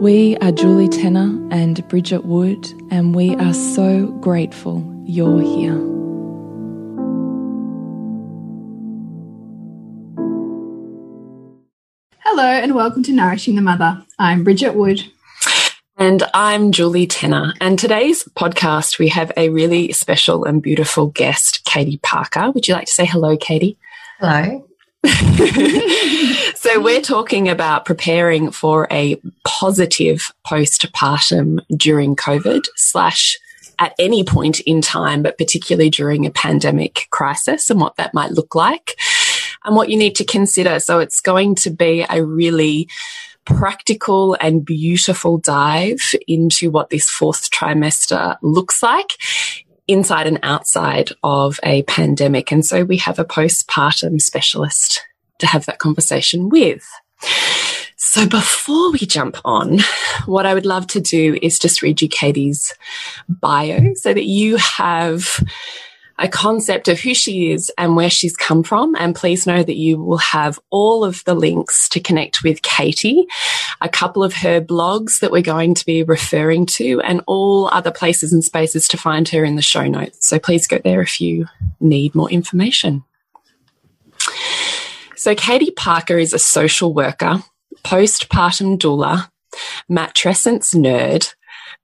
We are Julie Tenner and Bridget Wood, and we are so grateful you're here. Hello, and welcome to Nourishing the Mother. I'm Bridget Wood. And I'm Julie Tenner. And today's podcast, we have a really special and beautiful guest, Katie Parker. Would you like to say hello, Katie? Hello. so we're talking about preparing for a positive postpartum during COVID slash at any point in time, but particularly during a pandemic crisis and what that might look like and what you need to consider. So it's going to be a really practical and beautiful dive into what this fourth trimester looks like inside and outside of a pandemic. And so we have a postpartum specialist to have that conversation with. So before we jump on, what I would love to do is just read you Katie's bio so that you have a concept of who she is and where she's come from. And please know that you will have all of the links to connect with Katie, a couple of her blogs that we're going to be referring to, and all other places and spaces to find her in the show notes. So please go there if you need more information. So, Katie Parker is a social worker, postpartum doula, matrescence nerd,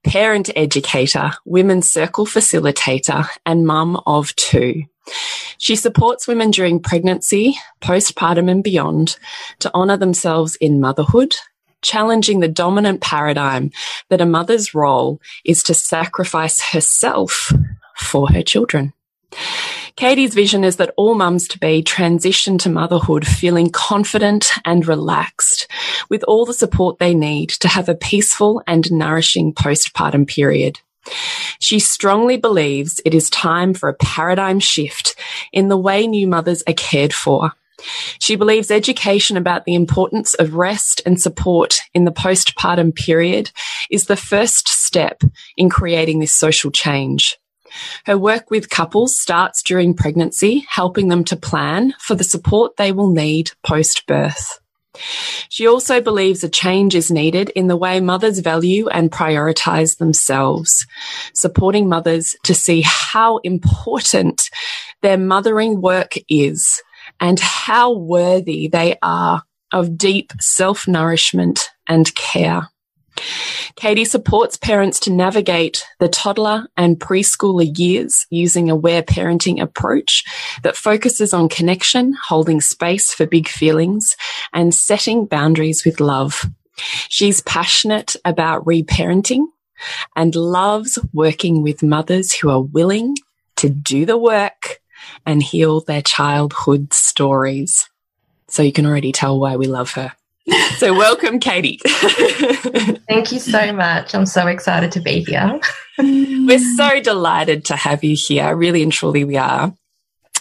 parent educator, women's circle facilitator, and mum of two. She supports women during pregnancy, postpartum, and beyond to honour themselves in motherhood, challenging the dominant paradigm that a mother's role is to sacrifice herself for her children. Katie's vision is that all mums to be transition to motherhood feeling confident and relaxed with all the support they need to have a peaceful and nourishing postpartum period. She strongly believes it is time for a paradigm shift in the way new mothers are cared for. She believes education about the importance of rest and support in the postpartum period is the first step in creating this social change. Her work with couples starts during pregnancy, helping them to plan for the support they will need post birth. She also believes a change is needed in the way mothers value and prioritize themselves, supporting mothers to see how important their mothering work is and how worthy they are of deep self nourishment and care. Katie supports parents to navigate the toddler and preschooler years using a aware parenting approach that focuses on connection, holding space for big feelings, and setting boundaries with love. She's passionate about reparenting and loves working with mothers who are willing to do the work and heal their childhood stories. So you can already tell why we love her. So, welcome, Katie. Thank you so much. I'm so excited to be here. We're so delighted to have you here. Really and truly, we are.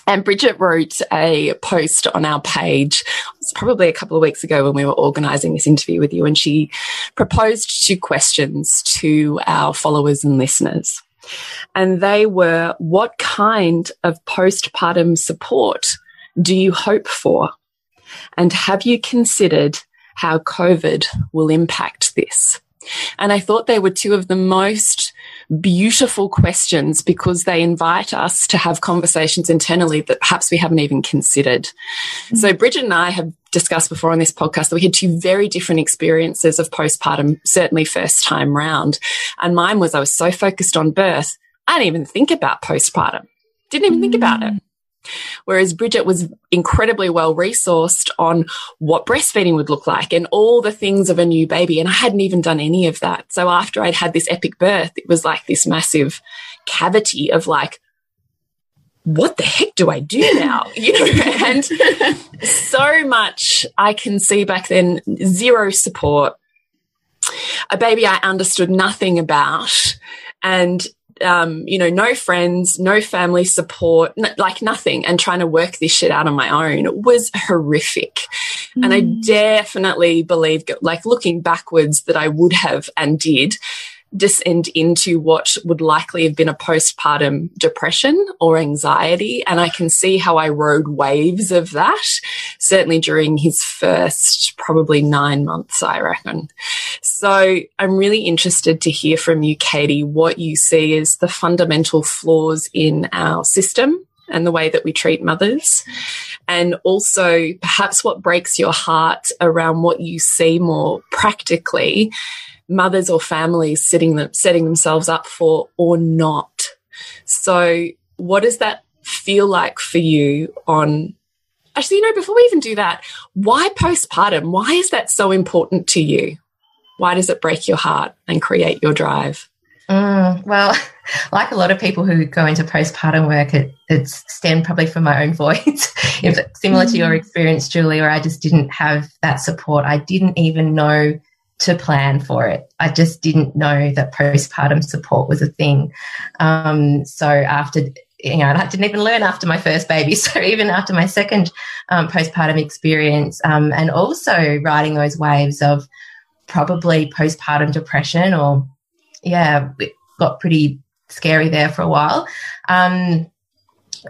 And Bridget wrote a post on our page. It's probably a couple of weeks ago when we were organizing this interview with you, and she proposed two questions to our followers and listeners. And they were what kind of postpartum support do you hope for? And have you considered how COVID will impact this? And I thought they were two of the most beautiful questions because they invite us to have conversations internally that perhaps we haven't even considered. Mm -hmm. So Bridget and I have discussed before on this podcast that we had two very different experiences of postpartum, certainly first time round. And mine was I was so focused on birth, I didn't even think about postpartum. Didn't even mm. think about it. Whereas Bridget was incredibly well resourced on what breastfeeding would look like and all the things of a new baby. And I hadn't even done any of that. So after I'd had this epic birth, it was like this massive cavity of like, what the heck do I do now? You know, and so much I can see back then, zero support, a baby I understood nothing about. And um, you know, no friends, no family support, like nothing, and trying to work this shit out on my own was horrific. Mm. And I mm. definitely believe, like looking backwards, that I would have and did descend into what would likely have been a postpartum depression or anxiety. And I can see how I rode waves of that, certainly during his first probably nine months, I reckon. So I'm really interested to hear from you, Katie, what you see as the fundamental flaws in our system and the way that we treat mothers. And also perhaps what breaks your heart around what you see more practically mothers or families setting them, setting themselves up for or not. So what does that feel like for you on actually, you know, before we even do that, why postpartum? Why is that so important to you? Why does it break your heart and create your drive? Mm, well, like a lot of people who go into postpartum work, it, it's stemmed probably from my own voice. similar to your mm. experience, Julie, or I just didn't have that support. I didn't even know to plan for it. I just didn't know that postpartum support was a thing. Um, so after you know, I didn't even learn after my first baby. So even after my second um, postpartum experience, um, and also riding those waves of probably postpartum depression, or yeah, it got pretty scary there for a while. Um,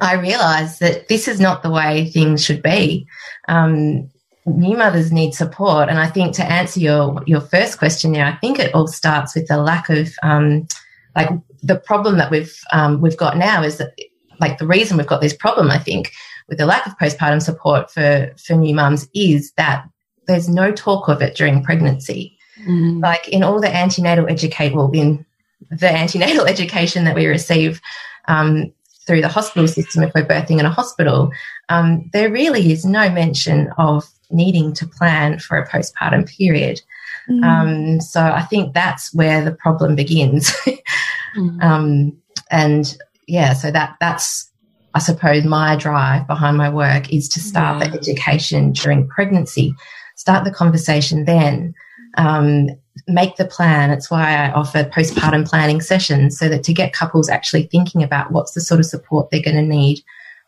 I realized that this is not the way things should be. Um, new mothers need support. And I think to answer your your first question there, I think it all starts with the lack of um, like the problem that we've um, we've got now is that like the reason we've got this problem, I think, with the lack of postpartum support for for new mums is that there's no talk of it during pregnancy. Mm. Like in all the antenatal educate, well, in the antenatal education that we receive um, through the hospital system if we're birthing in a hospital, um, there really is no mention of needing to plan for a postpartum period. Mm. Um, so I think that's where the problem begins. mm. um, and yeah, so that that's I suppose my drive behind my work is to start yeah. the education during pregnancy, start the conversation then, um, make the plan. It's why I offer postpartum planning sessions so that to get couples actually thinking about what's the sort of support they're going to need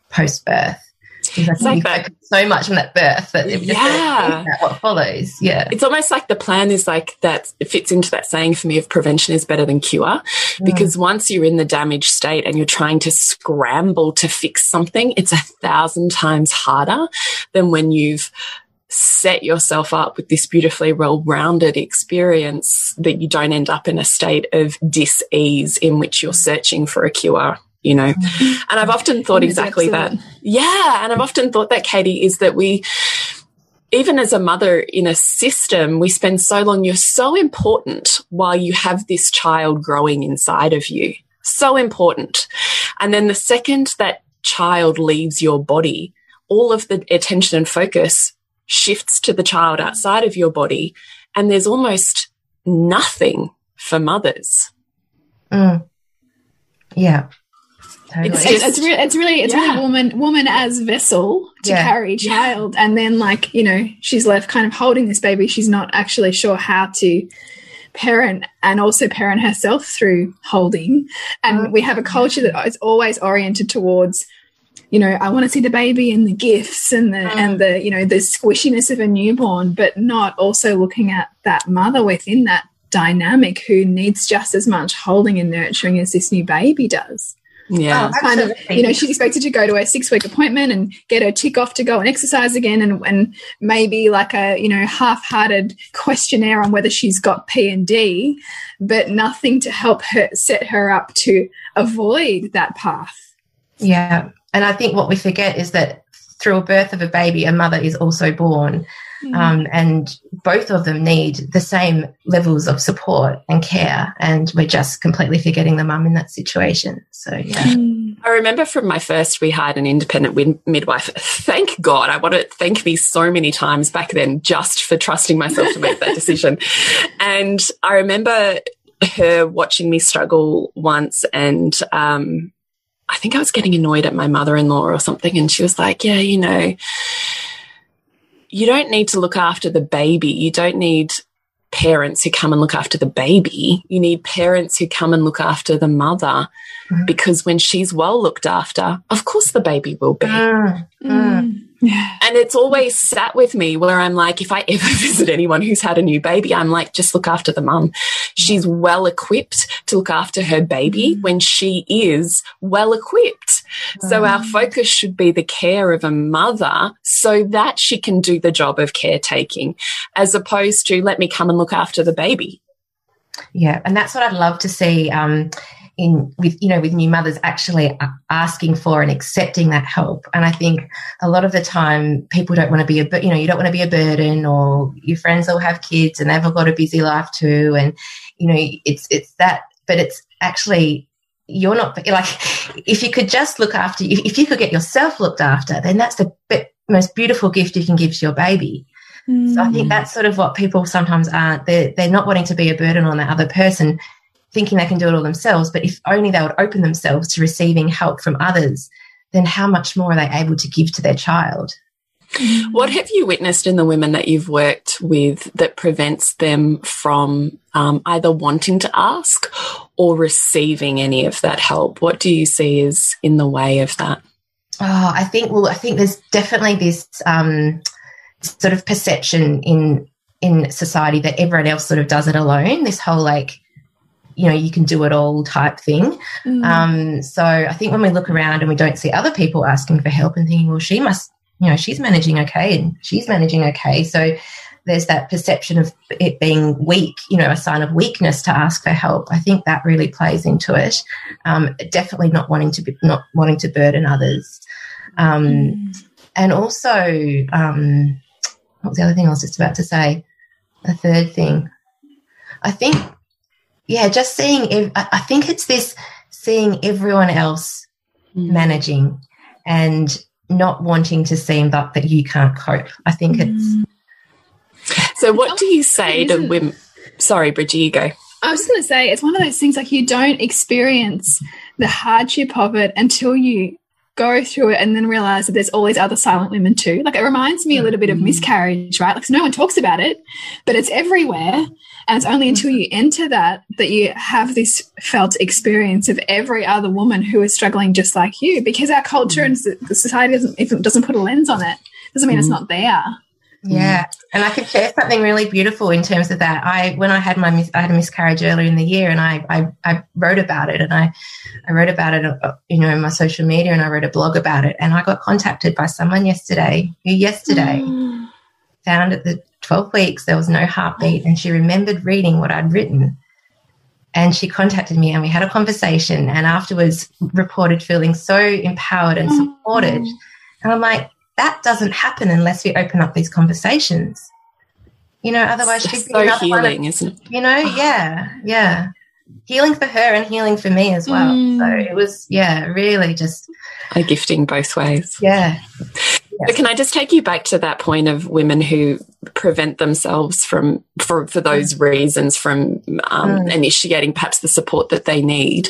post birth because I like so much from that birth that it yeah. what follows. Yeah. It's almost like the plan is like that it fits into that saying for me of prevention is better than cure. Mm. Because once you're in the damaged state and you're trying to scramble to fix something, it's a thousand times harder than when you've set yourself up with this beautifully well-rounded experience that you don't end up in a state of dis-ease in which you're searching for a cure you know. And I've often thought exactly that. Yeah. And I've often thought that, Katie, is that we, even as a mother in a system, we spend so long, you're so important while you have this child growing inside of you. So important. And then the second that child leaves your body, all of the attention and focus shifts to the child outside of your body. And there's almost nothing for mothers. Mm. Yeah. Totally. It's, it's, it's, really, it's really, it's yeah. really woman, woman as vessel to yeah. carry child. Yeah. And then like, you know, she's left kind of holding this baby. She's not actually sure how to parent and also parent herself through holding. And oh, we have a culture that is always oriented towards, you know, I want to see the baby and the gifts and the, mm. and the, you know, the squishiness of a newborn, but not also looking at that mother within that dynamic who needs just as much holding and nurturing as this new baby does. Yeah. Oh, kind of, you know, she's expected to go to a six week appointment and get her tick off to go and exercise again and, and maybe like a, you know, half hearted questionnaire on whether she's got P and D, but nothing to help her set her up to avoid that path. Yeah. And I think what we forget is that through a birth of a baby, a mother is also born. Mm. Um, and both of them need the same levels of support and care. And we're just completely forgetting the mum in that situation. So, yeah. Mm. I remember from my first, we hired an independent midwife. Thank God. I want to thank me so many times back then just for trusting myself to make that decision. And I remember her watching me struggle once and, um, I think I was getting annoyed at my mother in law or something. And she was like, Yeah, you know, you don't need to look after the baby. You don't need parents who come and look after the baby. You need parents who come and look after the mother mm. because when she's well looked after, of course the baby will be. Mm. Mm. And it's always sat with me where I'm like, if I ever visit anyone who's had a new baby, I'm like, just look after the mum. She's well equipped to look after her baby mm. when she is well equipped. So our mm. focus should be the care of a mother so that she can do the job of caretaking as opposed to let me come and look after the baby. Yeah. And that's what I'd love to see. Um, in with you know with new mothers actually asking for and accepting that help and i think a lot of the time people don't want to be a you know you don't want to be a burden or your friends all have kids and they've all got a busy life too and you know it's it's that but it's actually you're not like if you could just look after you if you could get yourself looked after then that's the most beautiful gift you can give to your baby so I think mm. that's sort of what people sometimes aren't. They're, they're not wanting to be a burden on that other person thinking they can do it all themselves. But if only they would open themselves to receiving help from others, then how much more are they able to give to their child? What have you witnessed in the women that you've worked with that prevents them from um, either wanting to ask or receiving any of that help? What do you see is in the way of that? Oh, I think well, I think there's definitely this um, sort of perception in in society that everyone else sort of does it alone. This whole like you know, you can do it all type thing. Mm. Um, so I think when we look around and we don't see other people asking for help and thinking, well, she must, you know, she's managing okay and she's managing okay. So there's that perception of it being weak, you know, a sign of weakness to ask for help. I think that really plays into it. Um, definitely not wanting to be, not wanting to burden others. Um, mm. And also, um, what was the other thing I was just about to say? A third thing. I think yeah, just seeing, if I think it's this seeing everyone else mm. managing and not wanting to seem that, that you can't cope. I think mm. it's. So, what do you say to women? Sorry, Bridgie, you go. I was going to say, it's one of those things like you don't experience the hardship of it until you go through it and then realize that there's all these other silent women too. Like it reminds me a little bit of mm. miscarriage, right? Like so no one talks about it, but it's everywhere. And it's only until you enter that that you have this felt experience of every other woman who is struggling just like you. Because our culture and society doesn't even doesn't put a lens on it. Doesn't mean it's mm. not there. Yeah, and I could share something really beautiful in terms of that. I when I had my I had a miscarriage earlier in the year, and I I, I wrote about it, and I I wrote about it, uh, you know, in my social media, and I wrote a blog about it, and I got contacted by someone yesterday who yesterday mm. Found at the twelve weeks there was no heartbeat, and she remembered reading what I'd written, and she contacted me, and we had a conversation, and afterwards reported feeling so empowered and supported, mm. and I'm like that doesn't happen unless we open up these conversations. You know, otherwise she's so healing, of, isn't it? You know, yeah, yeah. Healing for her and healing for me as well. Mm. So it was, yeah, really just a gifting both ways. Yeah. But can I just take you back to that point of women who prevent themselves from, for, for those reasons, from um, mm. initiating perhaps the support that they need?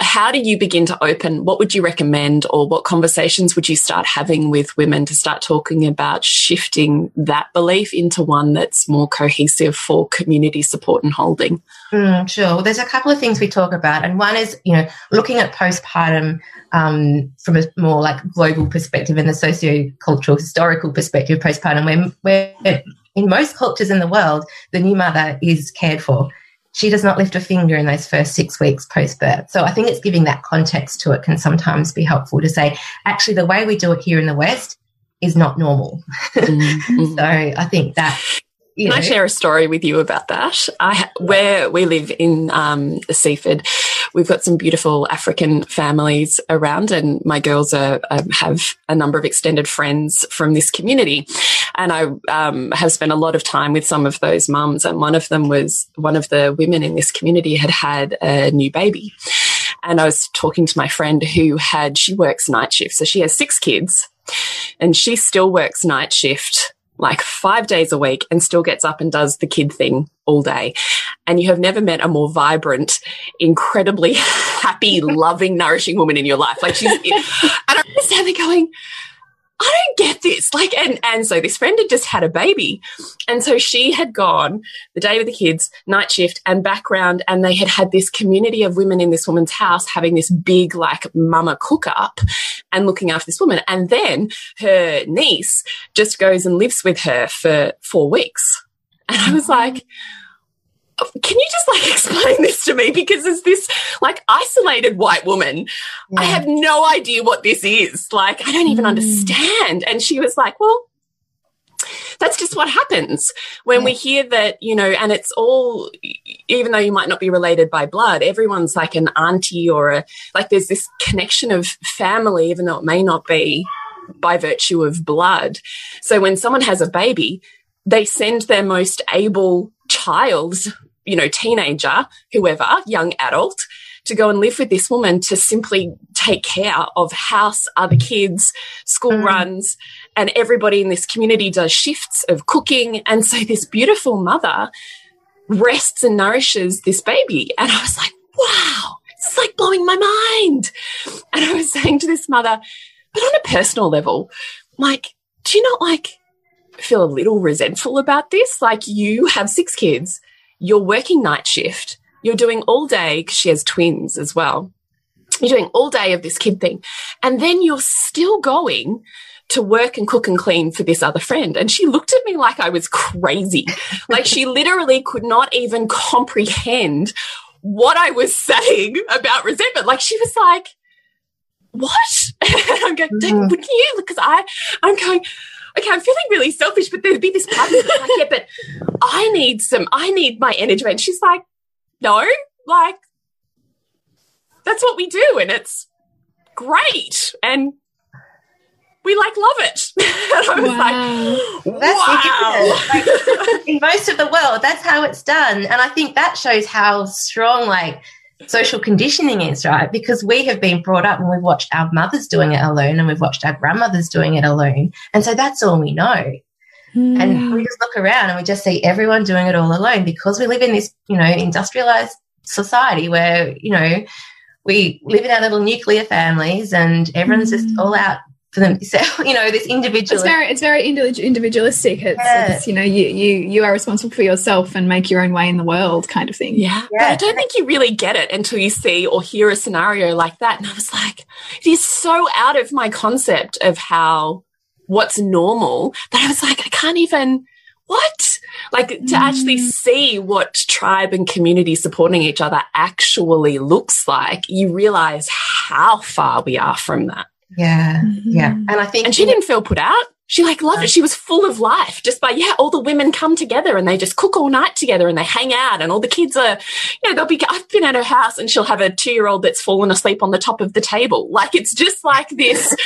how do you begin to open? What would you recommend, or what conversations would you start having with women to start talking about shifting that belief into one that's more cohesive for community support and holding? Mm, sure. Well, there's a couple of things we talk about, and one is you know looking at postpartum um, from a more like global perspective and the socio-cultural historical perspective postpartum, where where in most cultures in the world, the new mother is cared for. She does not lift a finger in those first six weeks post birth. So I think it's giving that context to it can sometimes be helpful to say, actually, the way we do it here in the West is not normal. Mm -hmm. so I think that can know. I share a story with you about that? I, where we live in um, Seaford, we've got some beautiful African families around, and my girls are, um, have a number of extended friends from this community. And I um, have spent a lot of time with some of those mums, and one of them was one of the women in this community had had a new baby. And I was talking to my friend who had, she works night shift. So she has six kids and she still works night shift like five days a week and still gets up and does the kid thing all day. And you have never met a more vibrant, incredibly happy, loving, nourishing woman in your life. Like she's, and I'm just standing going, I don't get this. Like, and, and so this friend had just had a baby. And so she had gone the day with the kids, night shift and background. And they had had this community of women in this woman's house having this big, like, mama cook up and looking after this woman. And then her niece just goes and lives with her for four weeks. And I was mm-hmm. like, can you just like explain this to me? Because as this like isolated white woman, yeah. I have no idea what this is. Like, I don't even mm. understand. And she was like, well, that's just what happens when yeah. we hear that, you know, and it's all, even though you might not be related by blood, everyone's like an auntie or a, like there's this connection of family, even though it may not be by virtue of blood. So when someone has a baby, they send their most able child you know, teenager, whoever, young adult, to go and live with this woman to simply take care of house, other kids, school mm. runs, and everybody in this community does shifts of cooking. And so this beautiful mother rests and nourishes this baby. And I was like, wow, it's like blowing my mind. And I was saying to this mother, but on a personal level, like, do you not like feel a little resentful about this? Like you have six kids you're working night shift, you're doing all day because she has twins as well. You're doing all day of this kid thing. And then you're still going to work and cook and clean for this other friend. And she looked at me like I was crazy. like she literally could not even comprehend what I was saying about resentment. Like she was like, what? I'm going, mm -hmm. wouldn't you? Because I, I'm going, okay, I'm feeling really selfish, but there'd be this part of me like, yeah, but I need some, I need my energy. And she's like, no, like, that's what we do. And it's great. And we like love it. and I was wow. like, wow. Like, in most of the world, that's how it's done. And I think that shows how strong, like, social conditioning is, right? Because we have been brought up and we've watched our mothers doing it alone and we've watched our grandmothers doing it alone. And so that's all we know. Mm. And we just look around and we just see everyone doing it all alone because we live in this, you know, industrialized society where, you know, we live in our little nuclear families and everyone's mm. just all out for themselves. You know, this individual. It's very, it's very individualistic. It's, yeah. it's, you know, you you you are responsible for yourself and make your own way in the world, kind of thing. Yeah. yeah. But I don't think you really get it until you see or hear a scenario like that. And I was like, it is so out of my concept of how what's normal that I was like, I can't even. What? Like to mm. actually see what tribe and community supporting each other actually looks like, you realize how far we are from that. Yeah. Mm -hmm. Yeah. And I think. And she didn't feel put out. She like loved it. She was full of life just by, yeah, all the women come together and they just cook all night together and they hang out and all the kids are, you know, they'll be, I've been at her house and she'll have a two year old that's fallen asleep on the top of the table. Like it's just like this,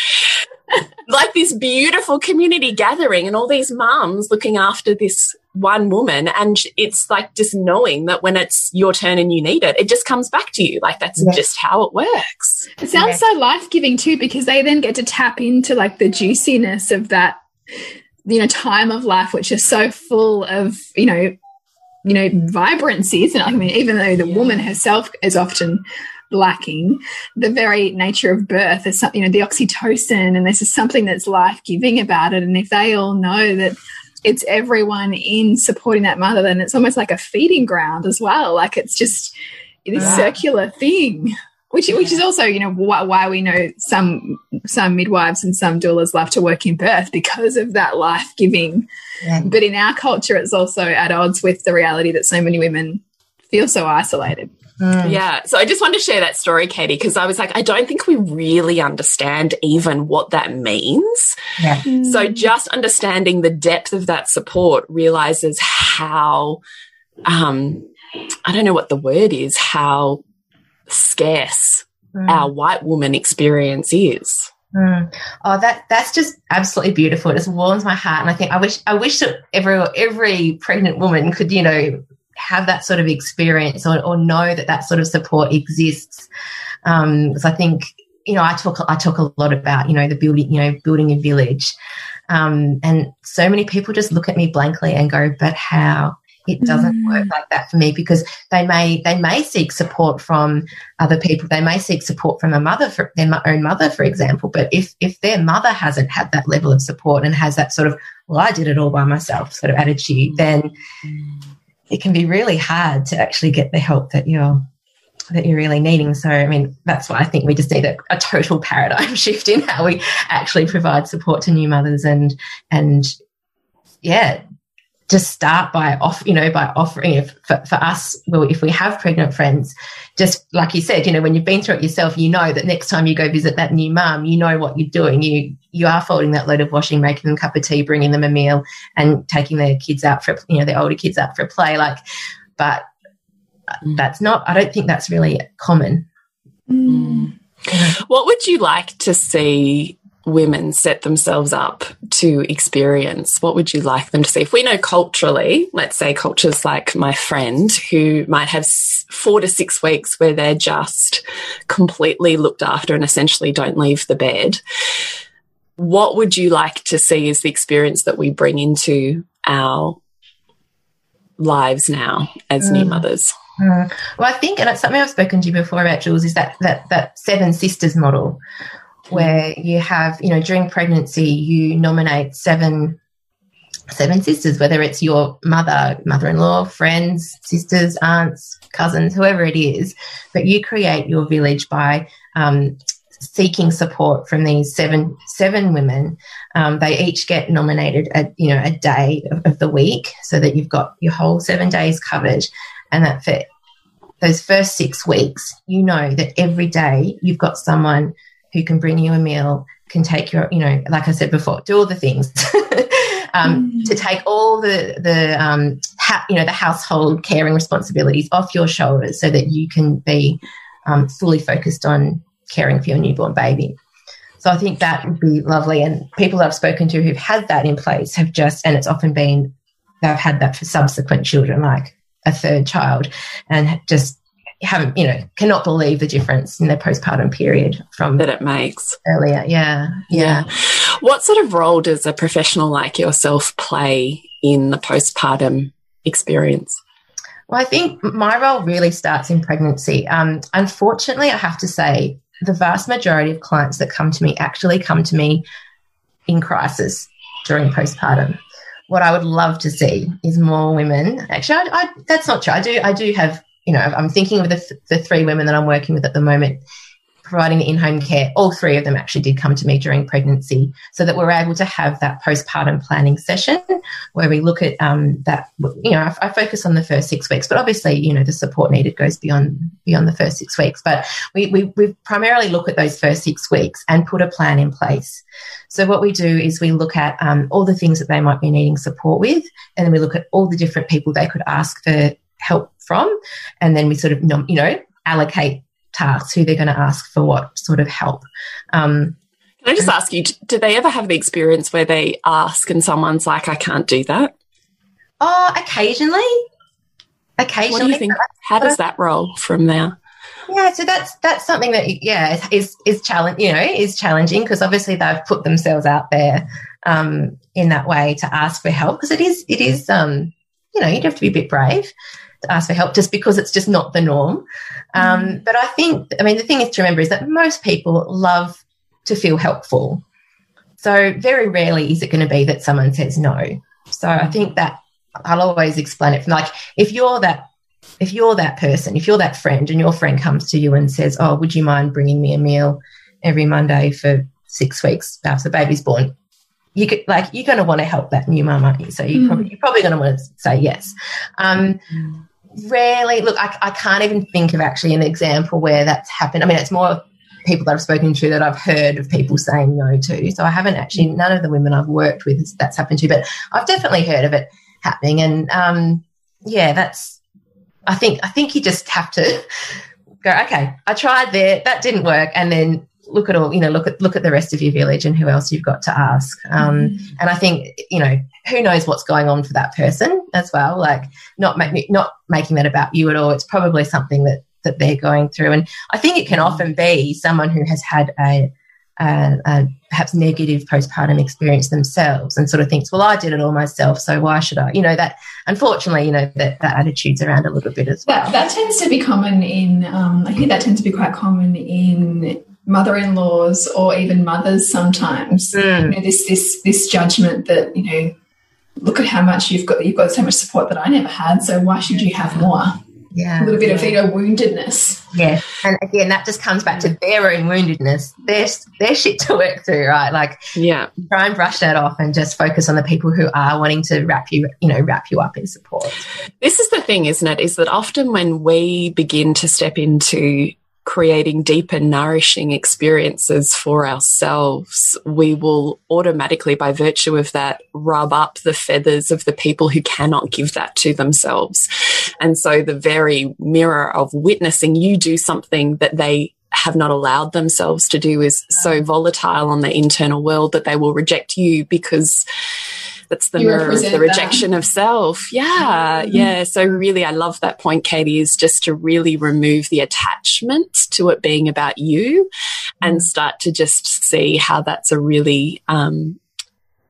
like this beautiful community gathering and all these mums looking after this one woman and it's like just knowing that when it's your turn and you need it it just comes back to you like that's yes. just how it works it sounds yes. so life-giving too because they then get to tap into like the juiciness of that you know time of life which is so full of you know you know vibrancy isn't it i mean even though the yeah. woman herself is often lacking the very nature of birth is something you know the oxytocin and this is something that's life-giving about it and if they all know that it's everyone in supporting that mother then it's almost like a feeding ground as well like it's just this yeah. circular thing which which is also you know why, why, we know some some midwives and some doulas love to work in birth because of that life giving. Yeah. But in our culture, it's also at odds with the reality that so many women feel so isolated. Mm. Yeah. So I just wanted to share that story, Katie, because I was like, I don't think we really understand even what that means. Yeah. Mm. So just understanding the depth of that support realizes how, um, I don't know what the word is, how scarce mm. our white woman experience is. Mm. Oh, that that's just absolutely beautiful. It just warms my heart, and I think I wish I wish that every every pregnant woman could, you know, have that sort of experience or, or know that that sort of support exists. Because um, I think you know I talk I talk a lot about you know the building you know building a village, um, and so many people just look at me blankly and go, "But how?" it doesn't mm. work like that for me because they may they may seek support from other people they may seek support from a mother for their own mother for example but if if their mother hasn't had that level of support and has that sort of well i did it all by myself sort of attitude then mm. It can be really hard to actually get the help that you're that you're really needing. So, I mean, that's why I think we just need a, a, total paradigm shift in how we actually provide support to new mothers and and yeah, just start by off, you know, by offering if, for, for us, well, if we have pregnant friends, just like you said, you know, when you've been through it yourself, you know that next time you go visit that new mum, you know what you're doing. You you are folding that load of washing, making them a cup of tea, bringing them a meal, and taking their kids out for, you know, their older kids out for a play. Like, but mm. that's not. I don't think that's really common. Mm. What would you like to see women set themselves up to experience? What would you like them to see? If we know culturally, let's say cultures like my friend who might have four to six weeks where they're just completely looked after and essentially don't leave the bed. What would you like to see as the experience that we bring into our lives now as mm. new mothers? Mm. Well, I think, and it's something I've spoken to you before about, Jules, is that that that seven sisters model where you have, you know, during pregnancy, you nominate seven seven sisters, whether it's your mother, mother-in-law, friends, sisters, aunts, cousins, whoever it is, but you create your village by um, seeking support from these seven seven women. Um, they each get nominated a you know a day of, of, the week, so that you've got your whole seven days covered, and that for those first six weeks, you know that every day you've got someone who can bring you a meal, can take your, you know, like I said before, do all the things. um, mm. To take all the the um, you know the household caring responsibilities off your shoulders, so that you can be um, fully focused on caring for your newborn baby. So I think that would be lovely. And people I've spoken to who've had that in place have just, and it's often been they've had that for subsequent children, like a third child, and just haven't, you know, cannot believe the difference in their postpartum period from that it makes earlier. Yeah, yeah. yeah. What sort of role does a professional like yourself play in the postpartum experience? Well, I think my role really starts in pregnancy. Um, unfortunately, I have to say, the vast majority of clients that come to me actually come to me in crisis during postpartum. What I would love to see is more women. Actually, I, I, that's not true. I do. I do have you know, I'm thinking of the, th the three women that I'm working with at the moment providing the in-home care. All three of them actually did come to me during pregnancy so that we're able to have that postpartum planning session where we look at um, that you know I, I, focus on the first six weeks but obviously you know the support needed goes beyond beyond the first six weeks. But we, we, we primarily look at those first six weeks and put a plan in place. So what we do is we look at um, all the things that they might be needing support with and then we look at all the different people they could ask for help from. And then we sort of, you know, allocate tasks, who they're going to ask for what sort of help. Um, Can I just ask you, do they ever have the experience where they ask and someone's like, I can't do that? Oh, occasionally. Occasionally. What do you think? How does that roll from there? Yeah, so that's that's something that yeah is is challenge you know is challenging because obviously they've put themselves out there um, in that way to ask for help because it is it is um, you know you'd have to be a bit brave ask for help just because it's just not the norm. Um, mm. But I think, I mean, the thing is to remember is that most people love to feel helpful. So very rarely is it going to be that someone says no. So I think that I'll always explain it from like, if you're that if you're that person, if you're that friend and your friend comes to you and says, Oh, would you mind bringing me a meal every Monday for six weeks after the baby's born? You could like you're going to want to help that new mum, aren't you? So you mm. probably you're probably going to want to say yes. Um, mm. Rarely, look, I, I can't even think of actually an example where that's happened. I mean, it's more people that I've spoken to that I've heard of people saying no to. So I haven't actually none of the women I've worked with that's happened to, but I've definitely heard of it happening. And um, yeah, that's I think I think you just have to go, okay, I tried there, that didn't work, and then look at all, you know, look at look at the rest of your village and who else you've got to ask. Um, mm. And I think, you know, who knows what's going on for that person as well. Like not make, not making that about you at all. It's probably something that that they're going through, and I think it can mm. often be someone who has had a a, a, perhaps negative postpartum experience themselves and sort of thinks, well, I did it all myself, so why should I? You know, that unfortunately, you know, that, that attitude's around a little bit as well. That, that tends to be common in, um, I think that tends to be quite common in mother-in-laws or even mothers sometimes. Mm. You know, this, this, this judgment that, you know, look at how much you've got, you've got so much support that I never had, so why should you have more? yeah, a little bit yeah. of you know woundedness. Yeah, and again, that just comes back to their own woundedness. Their their shit to work through, right? Like, yeah, try and brush that off and just focus on the people who are wanting to wrap you, you know, wrap you up in support. This is the thing, isn't it? Is that often when we begin to step into creating deep and nourishing experiences for ourselves, we will automatically, by virtue of that, rub up the feathers of the people who cannot give that to themselves. And so the very mirror of witnessing you do something that they have not allowed themselves to do is so volatile on the internal world that they will reject you because that's the you mirror of the rejection of self. Yeah. Mm -hmm. Yeah. So really, I love that point, Katie, is just to really remove the attachment to it being about you and mm-hmm. start to just see how that's a really, um,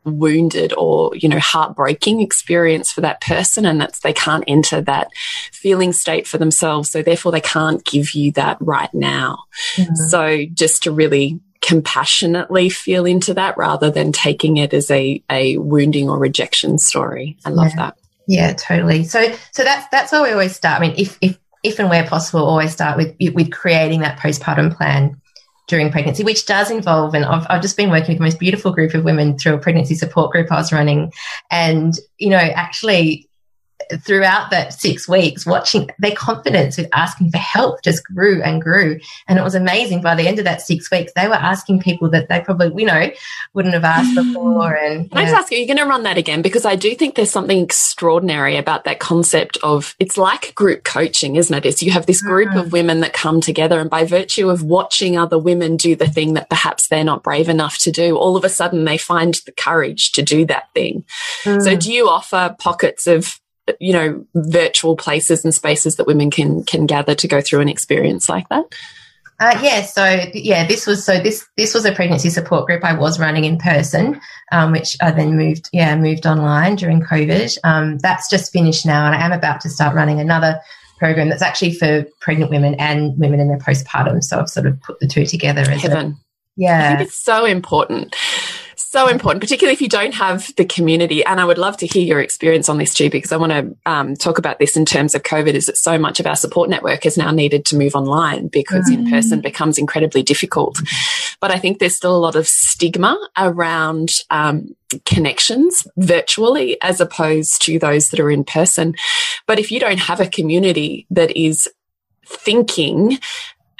wounded or you know heartbreaking experience for that person and that's they can't enter that feeling state for themselves so therefore they can't give you that right now mm -hmm. so just to really compassionately feel into that rather than taking it as a, a wounding or rejection story. I love yeah. that. Yeah, totally. So, so that's, that's where we always start. I mean, if, if, if and where possible, always start with, with creating that postpartum plan during pregnancy, which does involve, and I've, I've just been working with the most beautiful group of women through a pregnancy support group I was running. And, you know, actually throughout that six weeks, watching their confidence with asking for help just grew and grew. And it was amazing. By the end of that six weeks, they were asking people that they probably, you know, wouldn't have asked mm. before. And Can I just ask you, you're going to run that again? Because I do think there's something extraordinary about that concept of it's like group coaching, isn't it? It's you have this group mm. of women that come together, and by virtue of watching other women do the thing that perhaps they're not brave enough to do, all of a sudden they find the courage to do that thing. Mm. So, do you offer pockets of you know, virtual places and spaces that women can can gather to go through an experience like that? Uh, yeah, so yeah, this was so this this was a pregnancy support group I was running in person, um, which I then moved yeah moved online during COVID. Um, that's just finished now, and I am about to start running another program that's actually for pregnant women and women in their postpartum. So I've sort of put the two together as Heaven. A, yeah, I think it's so important so important, particularly if you don't have the community. And I would love to hear your experience on this too, because I want to um, talk about this in terms of COVID. Is that so much of our support network is now needed to move online because mm. in person becomes incredibly difficult. But I think there's still a lot of stigma around um, connections virtually as opposed to those that are in person. But if you don't have a community that is thinking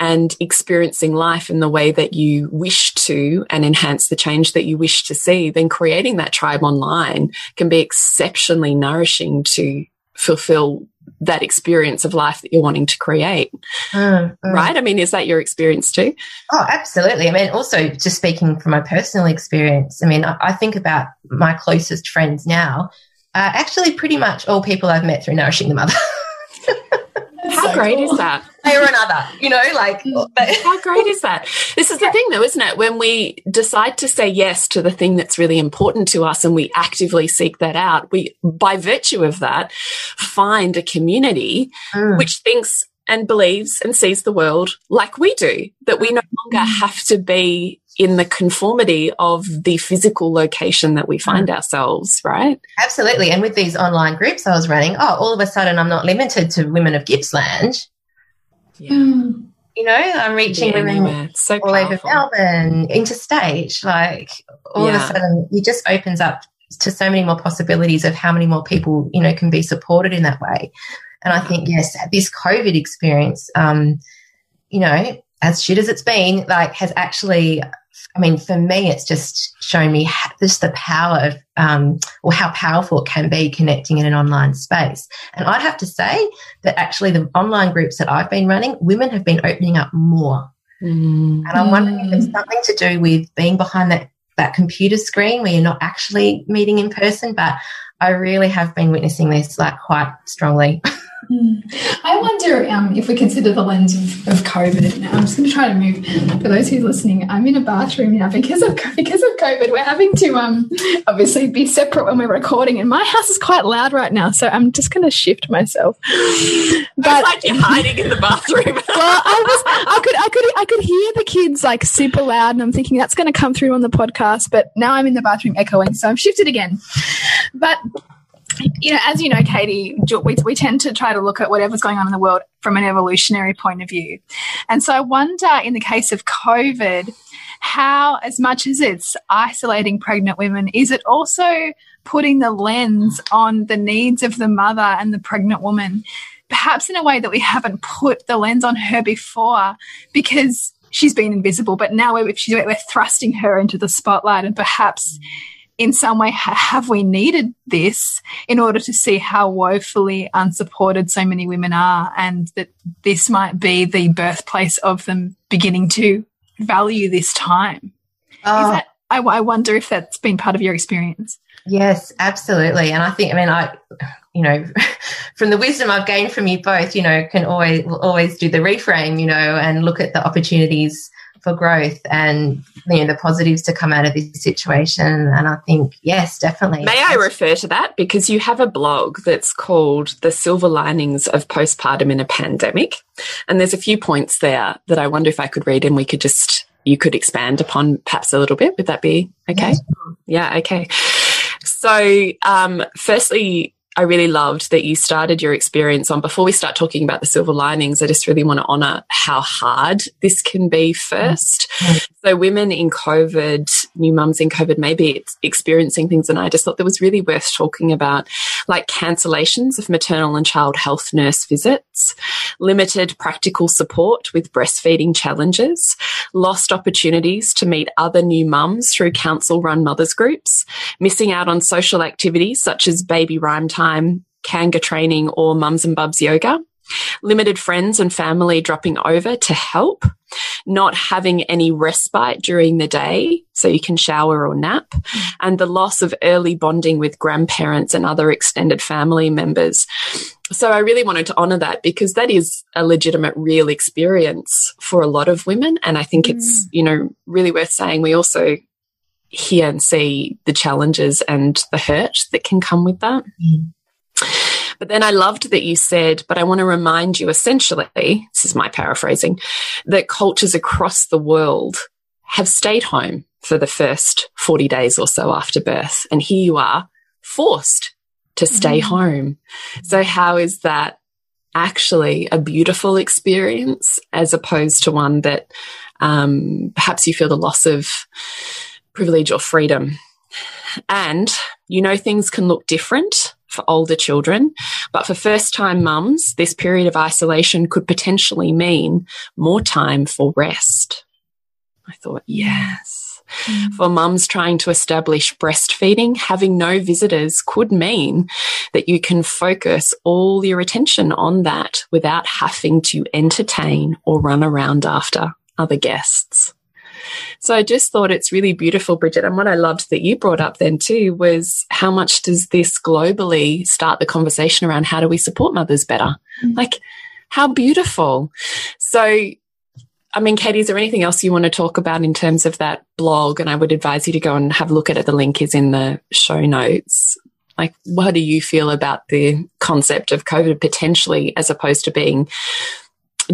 and experiencing life in the way that you wish to and enhance the change that you wish to see, then creating that tribe online can be exceptionally nourishing to fulfill that experience of life that you're wanting to create. Mm, mm. Right? I mean, is that your experience too? Oh, absolutely. I mean, also just speaking from my personal experience, I mean, I, I think about my closest friends now, uh, actually pretty much all people I've met through Nourishing the Mother. How so great cool. is that? Way or another, you know, like. How great is that? This is the thing, though, isn't it? When we decide to say yes to the thing that's really important to us and we actively seek that out, we, by virtue of that, find a community mm. which thinks and believes and sees the world like we do, that we no longer mm. have to be in the conformity of the physical location that we find mm. ourselves, right? Absolutely. And with these online groups I was running, oh, all of a sudden I'm not limited to women of Gippsland. Yeah. Mm. You know, I'm reaching yeah, women so all over Melbourne, interstate. Like all yeah. of a sudden, it just opens up to so many more possibilities of how many more people, you know, can be supported in that way. And I think, yes, this COVID experience, um, you know, as shit as it's been, like has actually, I mean, for me, it's just shown me just the power of, um, or how powerful it can be connecting in an online space. And I'd have to say that actually the online groups that I've been running, women have been opening up more. Mm. And I'm wondering if it's something to do with being behind that that computer screen where you're not actually meeting in person, but I really have been witnessing this like quite strongly. Hmm. I wonder um, if we consider the lens of, of COVID. Now, I'm just going to try to move. For those who's listening, I'm in a bathroom now because of because of COVID. We're having to um, obviously be separate when we're recording, and my house is quite loud right now, so I'm just going to shift myself. But like you're hiding in the bathroom. well, I was, I could, I could, I could hear the kids like super loud, and I'm thinking that's going to come through on the podcast. But now I'm in the bathroom echoing, so I'm shifted again. But you know, as you know, Katie, we, we tend to try to look at whatever's going on in the world from an evolutionary point of view. And so I wonder, in the case of COVID, how, as much as it's isolating pregnant women, is it also putting the lens on the needs of the mother and the pregnant woman, perhaps in a way that we haven't put the lens on her before because she's been invisible, but now we're, we're thrusting her into the spotlight and perhaps in some way have we needed this in order to see how woefully unsupported so many women are and that this might be the birthplace of them beginning to value this time? Oh. that, I, I wonder if that's been part of your experience. Yes absolutely. And i think i mean i you know from the wisdom i've gained from you both you know can always always do the reframe you know and look at the opportunities for growth and you know the positives to come out of this situation. And I think yes, definitely. May I refer to that because you have a blog that's called "The Silver Linings of Postpartum in a Pandemic," and there's a few points there that I wonder if I could read and we could just you could expand upon perhaps a little bit. Would that be okay? Yes. Yeah. Okay. So, um, firstly, I really loved that you started your experience on. Before we start talking about the silver linings, I just really want to honor how hard this can be first. Mm. So, women in COVID, new mums in COVID, maybe experiencing things. And I just thought that was really worth talking about, like cancellations of maternal and child health nurse visits, limited practical support with breastfeeding challenges, lost opportunities to meet other new mums through council run mothers groups, missing out on social activities such as baby rhyme time Kanga training or mums and bubs yoga, limited friends and family dropping over to help, not having any respite during the day so you can shower or nap, and the loss of early bonding with grandparents and other extended family members. So I really wanted to honor that because that is a legitimate real experience for a lot of women. And I think mm. it's, you know, really worth saying we also hear and see the challenges and the hurt that can come with that. Mm. But then I loved that you said, but I want to remind you essentially, this is my paraphrasing, that cultures across the world have stayed home for the first 40 days or so after birth. And here you are forced to stay mm. home. So how is that actually a beautiful experience as opposed to one that um, perhaps you feel the loss of privilege or freedom? And you know, things can look different for older children. But for first time mums, this period of isolation could potentially mean more time for rest. I thought, yes. Mm. For mums trying to establish breastfeeding, having no visitors could mean that you can focus all your attention on that without having to entertain or run around after other guests. So I just thought it's really beautiful, Bridget. And what I loved that you brought up then too was how much does this globally start the conversation around how do we support mothers better? Mm. Like, how beautiful. So, I mean, Katie, is there anything else you want to talk about in terms of that blog? And I would advise you to go and have a look at it. The link is in the show notes. Like, what do you feel about the concept of COVID potentially as opposed to being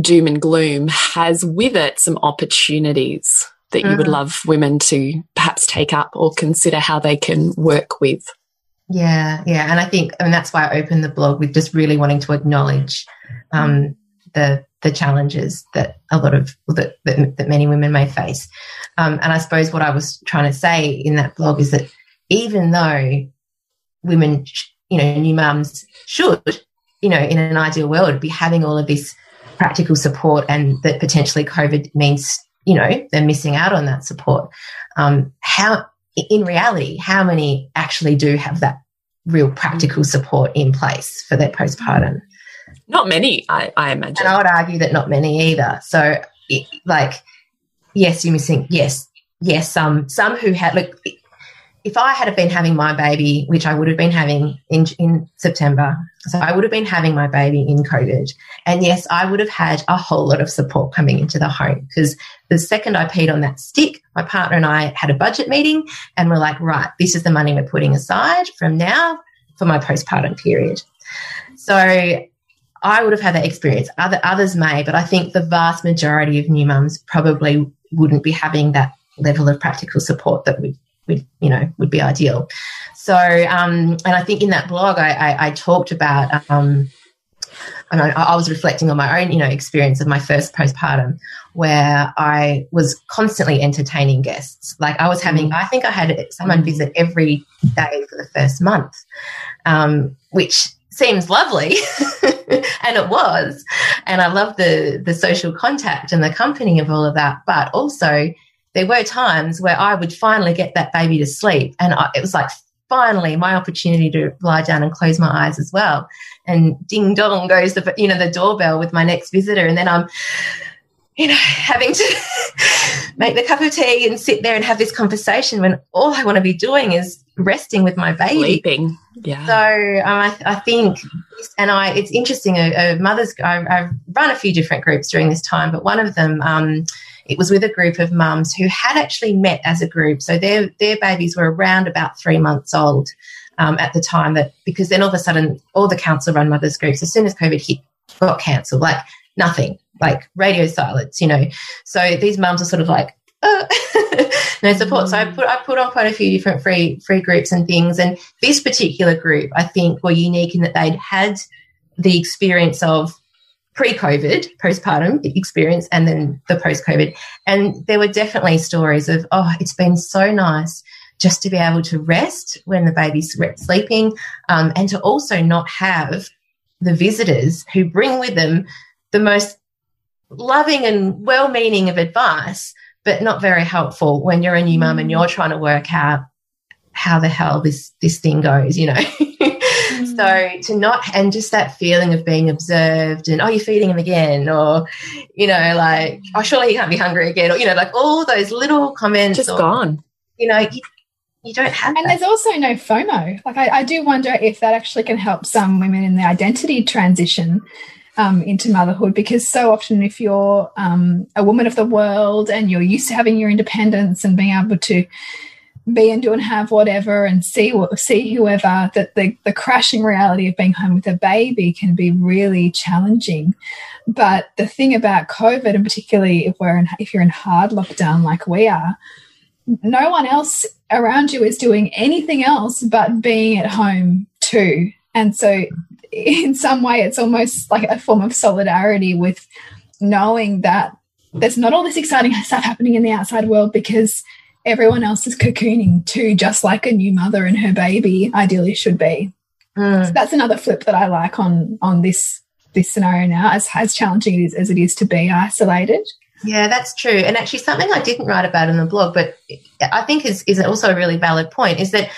doom and gloom has with it some opportunities that you would mm-hmm. love women to perhaps take up or consider how they can work with? Yeah, yeah. And I think, I mean, that's why I opened the blog with just really wanting to acknowledge um, the the challenges that a lot of that, that, that many women may face. Um, and I suppose what I was trying to say in that blog is that even though women, you know, new mums should, you know, in an ideal world, be having all of this practical support, and that potentially COVID means, you know, they're missing out on that support. Um, how, in reality, how many actually do have that real practical support in place for their postpartum? Not many, I, I imagine. And I would argue that not many either. So, like, yes, you're missing. Yes, yes, some some who had look. If I had been having my baby, which I would have been having in in September, so I would have been having my baby in COVID, and yes, I would have had a whole lot of support coming into the home because the second I peed on that stick, my partner and I had a budget meeting, and we're like, right, this is the money we're putting aside from now for my postpartum period. So I would have had that experience. Other others may, but I think the vast majority of new mums probably wouldn't be having that level of practical support that would, would you know, would be ideal. So, um, and I think in that blog, I, I, I talked about, um, and I, I, was reflecting on my own, you know, experience of my first postpartum, where I was constantly entertaining guests. Like I was having, I think I had someone visit every day for the first month, um, which seems lovely and it was and i love the the social contact and the company of all of that but also there were times where i would finally get that baby to sleep and I, it was like finally my opportunity to lie down and close my eyes as well and ding dong goes the you know the doorbell with my next visitor and then i'm you know, having to make the cup of tea and sit there and have this conversation when all I want to be doing is resting with my baby. Sleeping. Yeah. So um, I, I, think, and I, it's interesting. A, a mother's, I, have run a few different groups during this time, but one of them, um, it was with a group of mums who had actually met as a group. So their their babies were around about three months old um, at the time that because then all of a sudden all the council run mothers groups as soon as COVID hit got cancelled. Like nothing, like radio silence, you know. So these mums are sort of like, uh, no support. So I put I put on quite a few different free free groups and things. And this particular group, I think, were unique in that they'd had the experience of pre-COVID, postpartum experience, and then the post-COVID. And there were definitely stories of, oh, it's been so nice just to be able to rest when the baby's sleeping, um, and to also not have the visitors who bring with them the most loving and well meaning of advice, but not very helpful when you're a new mum and mm. you're trying to work out how the hell this this thing goes, you know. mm. So to not and just that feeling of being observed and oh you're feeding him again or you know like oh surely he can't be hungry again or you know like all those little comments just or, gone. You know, you, you don't have and that. there's also no FOMO. Like I, I do wonder if that actually can help some women in the identity transition um, into motherhood because so often if you're um, a woman of the world and you're used to having your independence and being able to be and do and have whatever and see see whoever that the, the crashing reality of being home with a baby can be really challenging. But the thing about covid and particularly if we're in if you're in hard lockdown like we are no one else around you is doing anything else but being at home too. And so in some way it's almost like a form of solidarity with knowing that there's not all this exciting stuff happening in the outside world because everyone else is cocooning too, just like a new mother and her baby ideally should be. Mm. So that's another flip that I like on on this this scenario now, as as challenging it is as it is to be isolated. Yeah, that's true. And actually, something I didn't write about in the blog, but I think is is also a really valid point, is that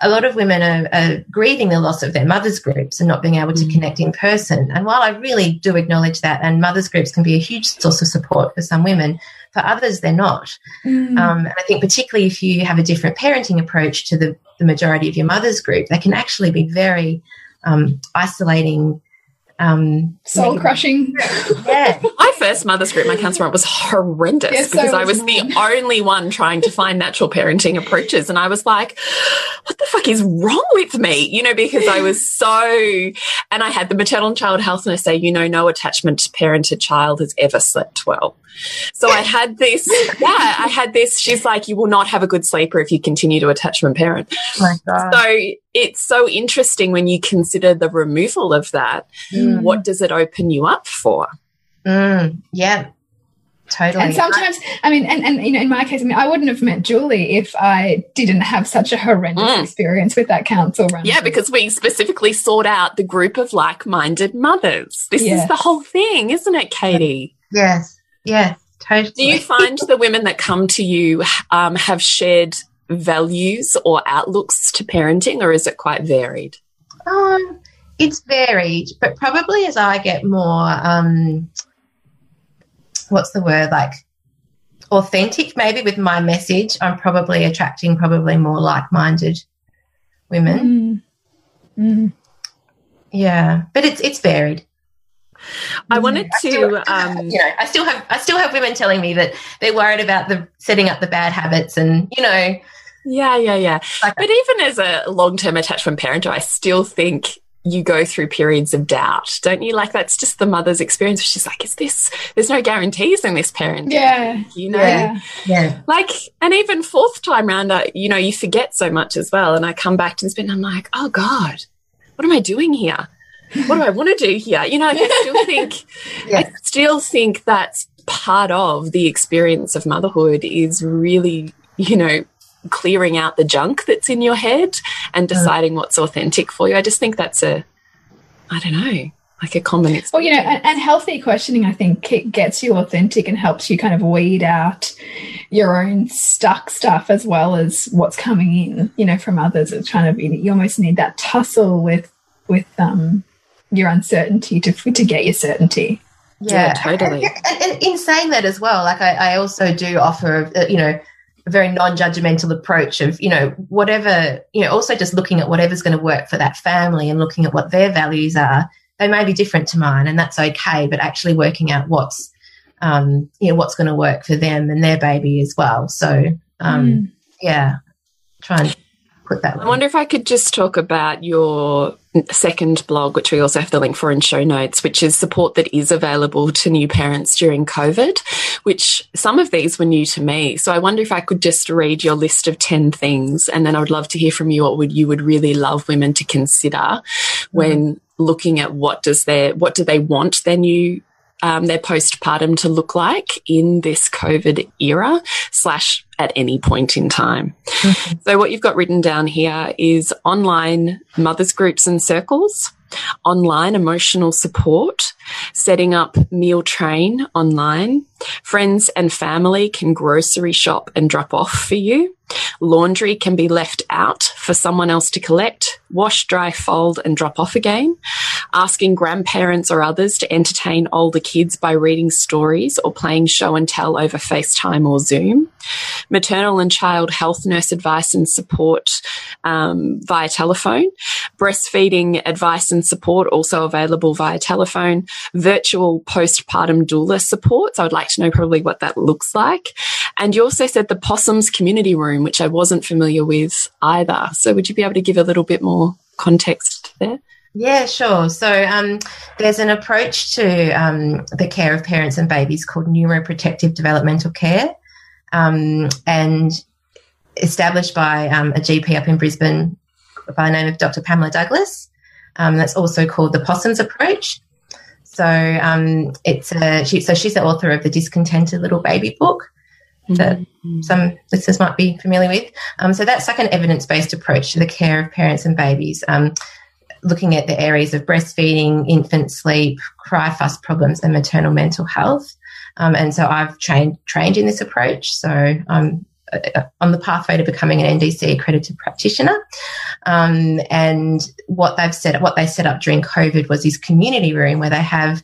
a lot of women are, are, grieving the loss of their mothers groups and not being able to mm. connect in person. And while I really do acknowledge that, and mothers groups can be a huge source of support for some women, for others they're not. Mm. Um, and I think particularly if you have a different parenting approach to the, the majority of your mothers group, they can actually be very um, isolating. Um, Soul crushing. Yeah. I first mother's group my counselor was horrendous yeah, so because I was the only one trying to find natural parenting approaches. And I was like, what the fuck is wrong with me? You know, because I was so, and I had the maternal and child health nurse say, you know, no attachment parent to child has ever slept well. So I had this, yeah, I had this. She's like, you will not have a good sleeper if you continue to attachment parent. Oh so it's so interesting when you consider the removal of that. Mm. What does it open you up for? Mm, yeah, totally. And sometimes, I mean, and, and you know, in my case, I mean, I wouldn't have met Julie if I didn't have such a horrendous mm. experience with that council run. Yeah, because we specifically sought out the group of like-minded mothers. This yes. is the whole thing, isn't it, Katie? Yes. Yes. Totally. Do you find the women that come to you um, have shared values or outlooks to parenting, or is it quite varied? Um, it's varied, but probably as I get more um, what's the word like authentic maybe with my message i'm probably attracting probably more like-minded women mm. Mm. yeah but it's it's varied I wanted to, I still, um, you know, I still have, I still have women telling me that they're worried about the setting up the bad habits, and you know, yeah, yeah, yeah. Like but even as a long-term attachment parent, I still think you go through periods of doubt, don't you? Like that's just the mother's experience. She's like, is this, there's no guarantees in this parent. Yeah. You know? Yeah. yeah. Like, and even fourth time round, I, you know, you forget so much as well. And I come back to this bit and I'm like, oh God, what am I doing here? What do I want to do here? You know, I still think, I still think that's part of the experience of motherhood is really, you know, clearing out the junk that's in your head and mm. deciding what's authentic for you. I just think that's a, I don't know, like a common experience. Well, you know, and, and, healthy questioning, I think, it gets you authentic and helps you kind of weed out your own stuck stuff as well as what's coming in, you know, from others. It's trying to be, you almost need that tussle with, with, um, your uncertainty to, to get your certainty. Yeah, yeah totally. And, and, and, in saying that as well, like I, I also do offer, uh, you know, a very non-judgmental approach of you know whatever you know also just looking at whatever's going to work for that family and looking at what their values are they may be different to mine and that's okay but actually working out what's um, you know what's going to work for them and their baby as well so um, mm. yeah try and put that I wonder if I could just talk about your second blog, which we also have the link for in show notes, which is support that is available to new parents during COVID, which some of these were new to me. So I wonder if I could just read your list of 10 things and then I would love to hear from you what would you would really love women to consider mm -hmm. when looking at what does their what do they want their new um, their postpartum to look like in this COVID era slash at any point in time. Mm -hmm. So what you've got written down here is online mothers groups and circles, online emotional support, setting up meal train online, friends and family can grocery shop and drop off for you. Laundry can be left out for someone else to collect, wash, dry, fold, and drop off again. Asking grandparents or others to entertain older kids by reading stories or playing show and tell over FaceTime or Zoom. Maternal and child health nurse advice and support um, via telephone. Breastfeeding advice and support also available via telephone. Virtual postpartum doula support. So I would like to know probably what that looks like. And you also said the Possums Community Room, which I wasn't familiar with either. So would you be able to give a little bit more context there? Yeah, sure. So um, there's an approach to um, the care of parents and babies called neuroprotective developmental care, um, and established by um, a GP up in Brisbane by the name of Dr. Pamela Douglas. Um, that's also called the Possums approach. So um, it's a, she, so she's the author of the Discontented Little Baby book that mm-hmm. some listeners might be familiar with. Um, so that's like an evidence based approach to the care of parents and babies, um, looking at the areas of breastfeeding, infant sleep, cry fuss problems, and maternal mental health. Um, and so I've trained trained in this approach. So I'm uh, on the pathway to becoming an NDC accredited practitioner. Um, and what they've set what they set up during COVID was this community room where they have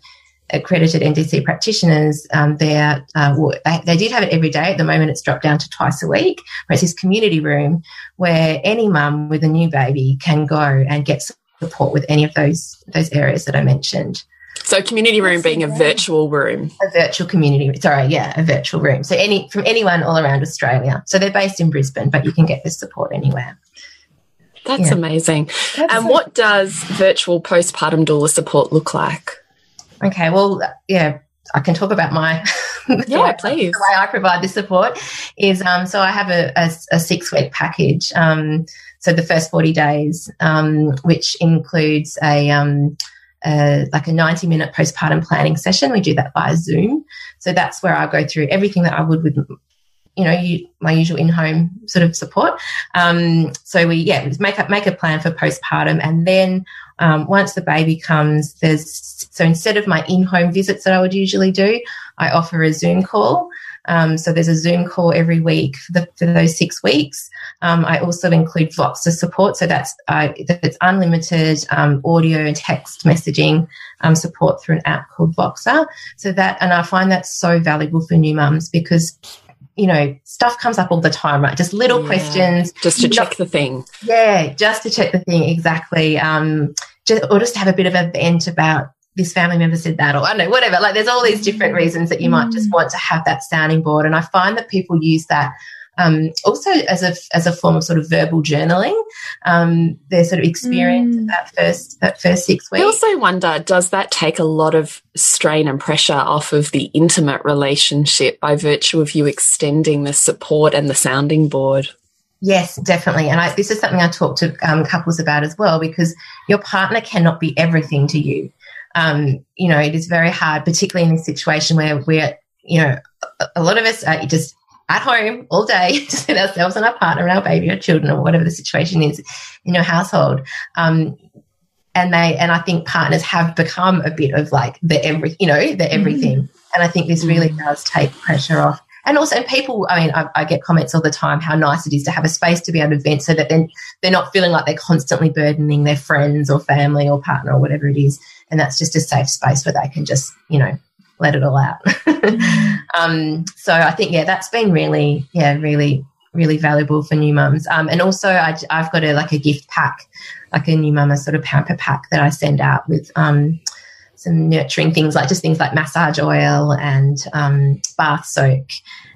accredited NDC practitioners, um, uh, they, they, did have it every day. At the moment, it's dropped down to twice a week. Where it's this community room where any mum with a new baby can go and get support with any of those those areas that I mentioned. So community room being a virtual room. A virtual community sorry, yeah, a virtual room. So any from anyone all around Australia. So they're based in Brisbane, but you can get this support anywhere. That's yeah. amazing. That's and what does virtual postpartum doula support look like? Okay, well, yeah, I can talk about my yeah, please. The way I provide this support is um, so I have a, a, a six week package. Um, so the first 40 days, um, which includes a, um, a, like a 90 minute postpartum planning session. We do that via Zoom. So that's where I go through everything that I would with you know, you, my usual in-home sort of support. Um, so we, yeah, make a, make a plan for postpartum, and then um, once the baby comes, there's so instead of my in-home visits that I would usually do, I offer a Zoom call. Um, so there's a Zoom call every week for, the, for those six weeks. Um, I also include Voxer support, so that's uh, that's unlimited um, audio and text messaging um, support through an app called Voxer. So that, and I find that so valuable for new mums because you know, stuff comes up all the time, right? Just little yeah, questions. Just to check the thing. Yeah, just to check the thing, exactly. Um, just, or just to have a bit of a vent about this family member said that, or I don't know, whatever. Like there's all these different reasons that you might just mm. want to have that sounding board. And I find that people use that um, also as a as a form of sort of verbal journaling, um, their sort of experience mm. that first that first six weeks. I also wonder, does that take a lot of strain and pressure off of the intimate relationship by virtue of you extending the support and the sounding board? Yes, definitely. And I, this is something I talk to um, couples about as well, because your partner cannot be everything to you. Um, you know, it is very hard, particularly in this situation where we're, you know, a, a lot of us are just at home all day, just with ourselves and our partner and our baby or children or whatever the situation is in your household. Um, and they, and I think partners have become a bit of like the every, you know, the everything. Mm. And I think this really mm. does take pressure off. And also, people, I mean, I, I, get comments all the time how nice it is to have a space to be able to vent so that then they're not feeling like they're constantly burdening their friends or family or partner or whatever it is. And that's just a safe space where they can just, you know, let it all out. um, so I think, yeah, that's been really, yeah, really, really valuable for new mums. Um, and also, I, have got a like a gift pack, like a new mama sort of pamper pack that I send out with um, some nurturing things like just things like massage oil and um, bath soak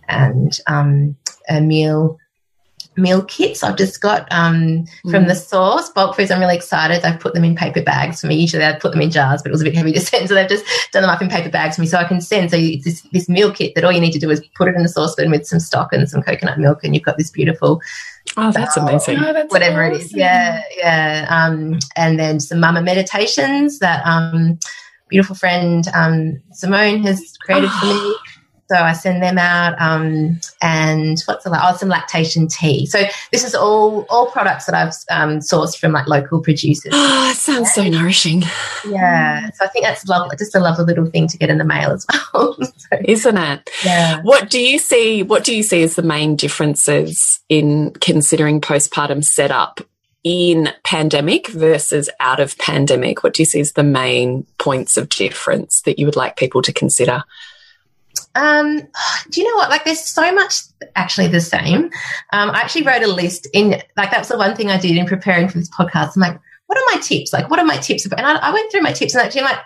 and um, a meal meal kits I've just got um, from mm. the source. Bulk foods, I'm really excited. They've put them in paper bags for me. Usually I'd put them in jars, but it was a bit heavy to send. So they've just done them up in paper bags for me so I can send. So it's this, this meal kit that all you need to do is put it in the saucepan with some stock and some coconut milk, and you've got this beautiful. Oh, that's amazing. Oh, that's whatever awesome. it is. Yeah, yeah. Um, and then some mama meditations that um, beautiful friend um, Simone has created oh. for me. So I send them out. Um, and what's the oh some lactation tea. So this is all all products that I've um, sourced from like local producers. Oh, it sounds yeah. so nourishing. Yeah. So I think that's lovely, just a lovely little thing to get in the mail as well. so, Isn't it? Yeah. What do you see? What do you see as the main differences in considering postpartum setup in pandemic versus out of pandemic? What do you see as the main points of difference that you would like people to consider? Um, do you know what? Like, there's so much actually the same. Um, I actually wrote a list in, like, that was the one thing I did in preparing for this podcast. I'm like, what are my tips? Like, what are my tips? And I, I went through my tips and actually, I'm like,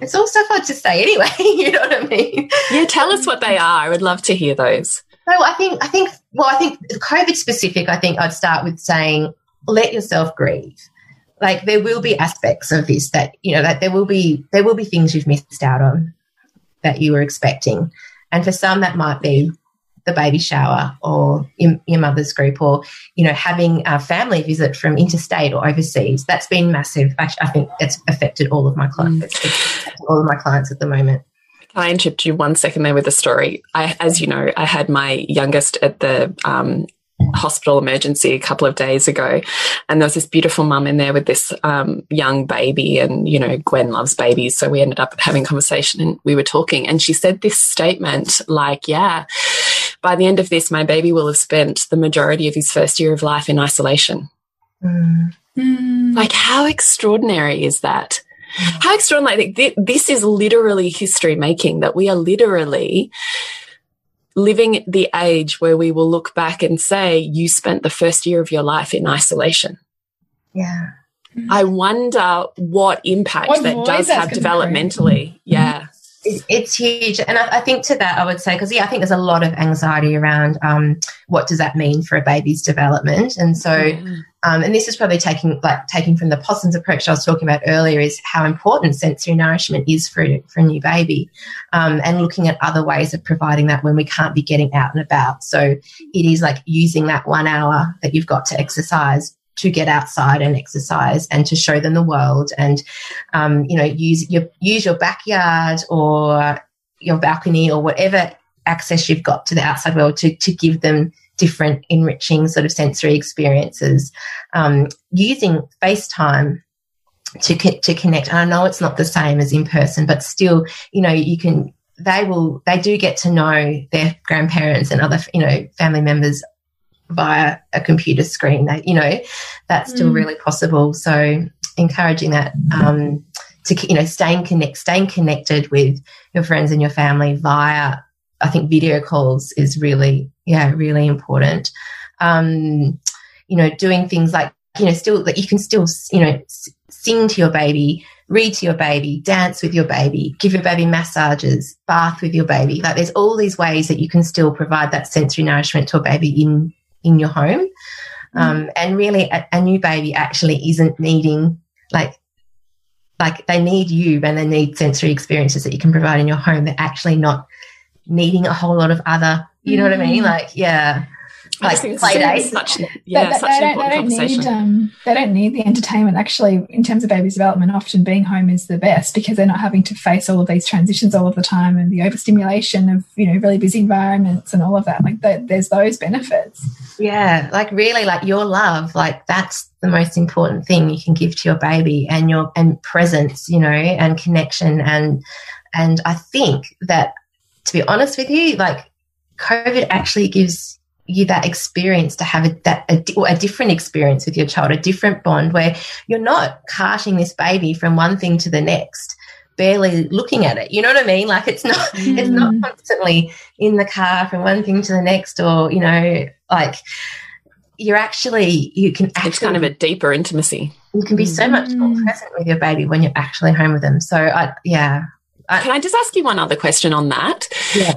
it's all stuff I'd just say anyway. you know what I mean? Yeah, tell us what they are. I would love to hear those. So I think, I think, well, I think COVID specific, I think I'd start with saying, let yourself grieve. Like there will be aspects of this that, you know, that there will be, there will be things you've missed out on that you were expecting. And for some, that might be the baby shower or your, your, mother's group or, you know, having a family visit from interstate or overseas. That's been massive. Actually, I think it's affected all of my clients, mm. all of my clients at the moment. Can I interrupt you one second there with a story? I, as you know, I had my youngest at the um, hospital emergency a couple of days ago and there was this beautiful mum in there with this um, young baby and you know gwen loves babies so we ended up having conversation and we were talking and she said this statement like yeah by the end of this my baby will have spent the majority of his first year of life in isolation. Mm. like how extraordinary is that? How extraordinary this is literally history making that we are literally living the age where we will look back and say, you spent the first year of your life in isolation. Yeah. I wonder what impact what that does have developmentally. Yeah. It's huge. And I, I, think to that, I would say, because yeah, I think there's a lot of anxiety around um, what does that mean for a baby's development. And so, yeah. um, and this is probably taking, like, taking from the Possums approach I was talking about earlier is how important sensory nourishment is for, for a new baby um, and looking at other ways of providing that when we can't be getting out and about. So it is like using that one hour that you've got to exercise to get outside and exercise and to show them the world and um, you know use your use your backyard or your balcony or whatever access you've got to the outside world to, to give them different enriching sort of sensory experiences um, using FaceTime to to connect. And I know it's not the same as in person, but still, you know, you can. They will. They do get to know their grandparents and other, you know, family members via a computer screen. That you know, that's still mm. really possible. So encouraging that um, to you know staying connect, staying connected with your friends and your family via I think video calls is really yeah really important. Um, you know, doing things like you know still that you can still you know sing to your baby read to your baby, dance with your baby, give your baby massages, bath with your baby. Like there's all these ways that you can still provide that sensory nourishment to a baby in in your home. Mm. Um, and really, a, a, new baby actually isn't needing like like they need you and they need sensory experiences that you can provide in your home. They're actually not needing a whole lot of other. You know mm. what I mean? Mm. Like, yeah like play dates. Such, yeah, such an important conversation. Need, um, they don't need the entertainment. Actually, in terms of baby's development, often being home is the best because they're not having to face all of these transitions all of the time and the overstimulation of you know really busy environments and all of that. Like the, there's those benefits. Yeah, like really, like your love, like that's the most important thing you can give to your baby, and your and presence, you know, and connection, and and I think that to be honest with you, like COVID actually gives you that experience to have a, that a, a, different experience with your child, a different bond where you're not carting this baby from one thing to the next, barely looking at it. You know what I mean? Like it's not mm. it's not mm. constantly in the car from one thing to the next, or you know, like you're actually you can. Actually, it's kind of a deeper intimacy. You can be so much more mm. present with your baby when you're actually home with them. So I yeah. I, can I just ask you one other question on that? Yeah.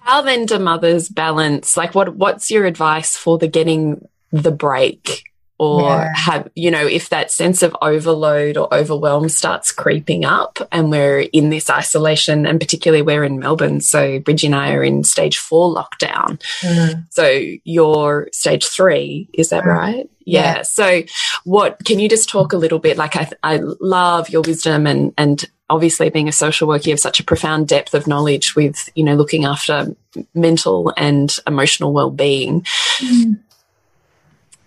How then do mothers balance? Like, what what's your advice for the getting the break? Or yeah. have, you know, if that sense of overload or overwhelm starts creeping up and we're in this isolation, and particularly we're in Melbourne. So Bridgie and I are in stage four lockdown. Mm. So you're stage three, is that mm. right? Yeah. yeah. So what, can you just talk a little bit? Like, I, I love your wisdom and, and obviously being a social worker, you have such a profound depth of knowledge with, you know, looking after mental and emotional well-being. Mm.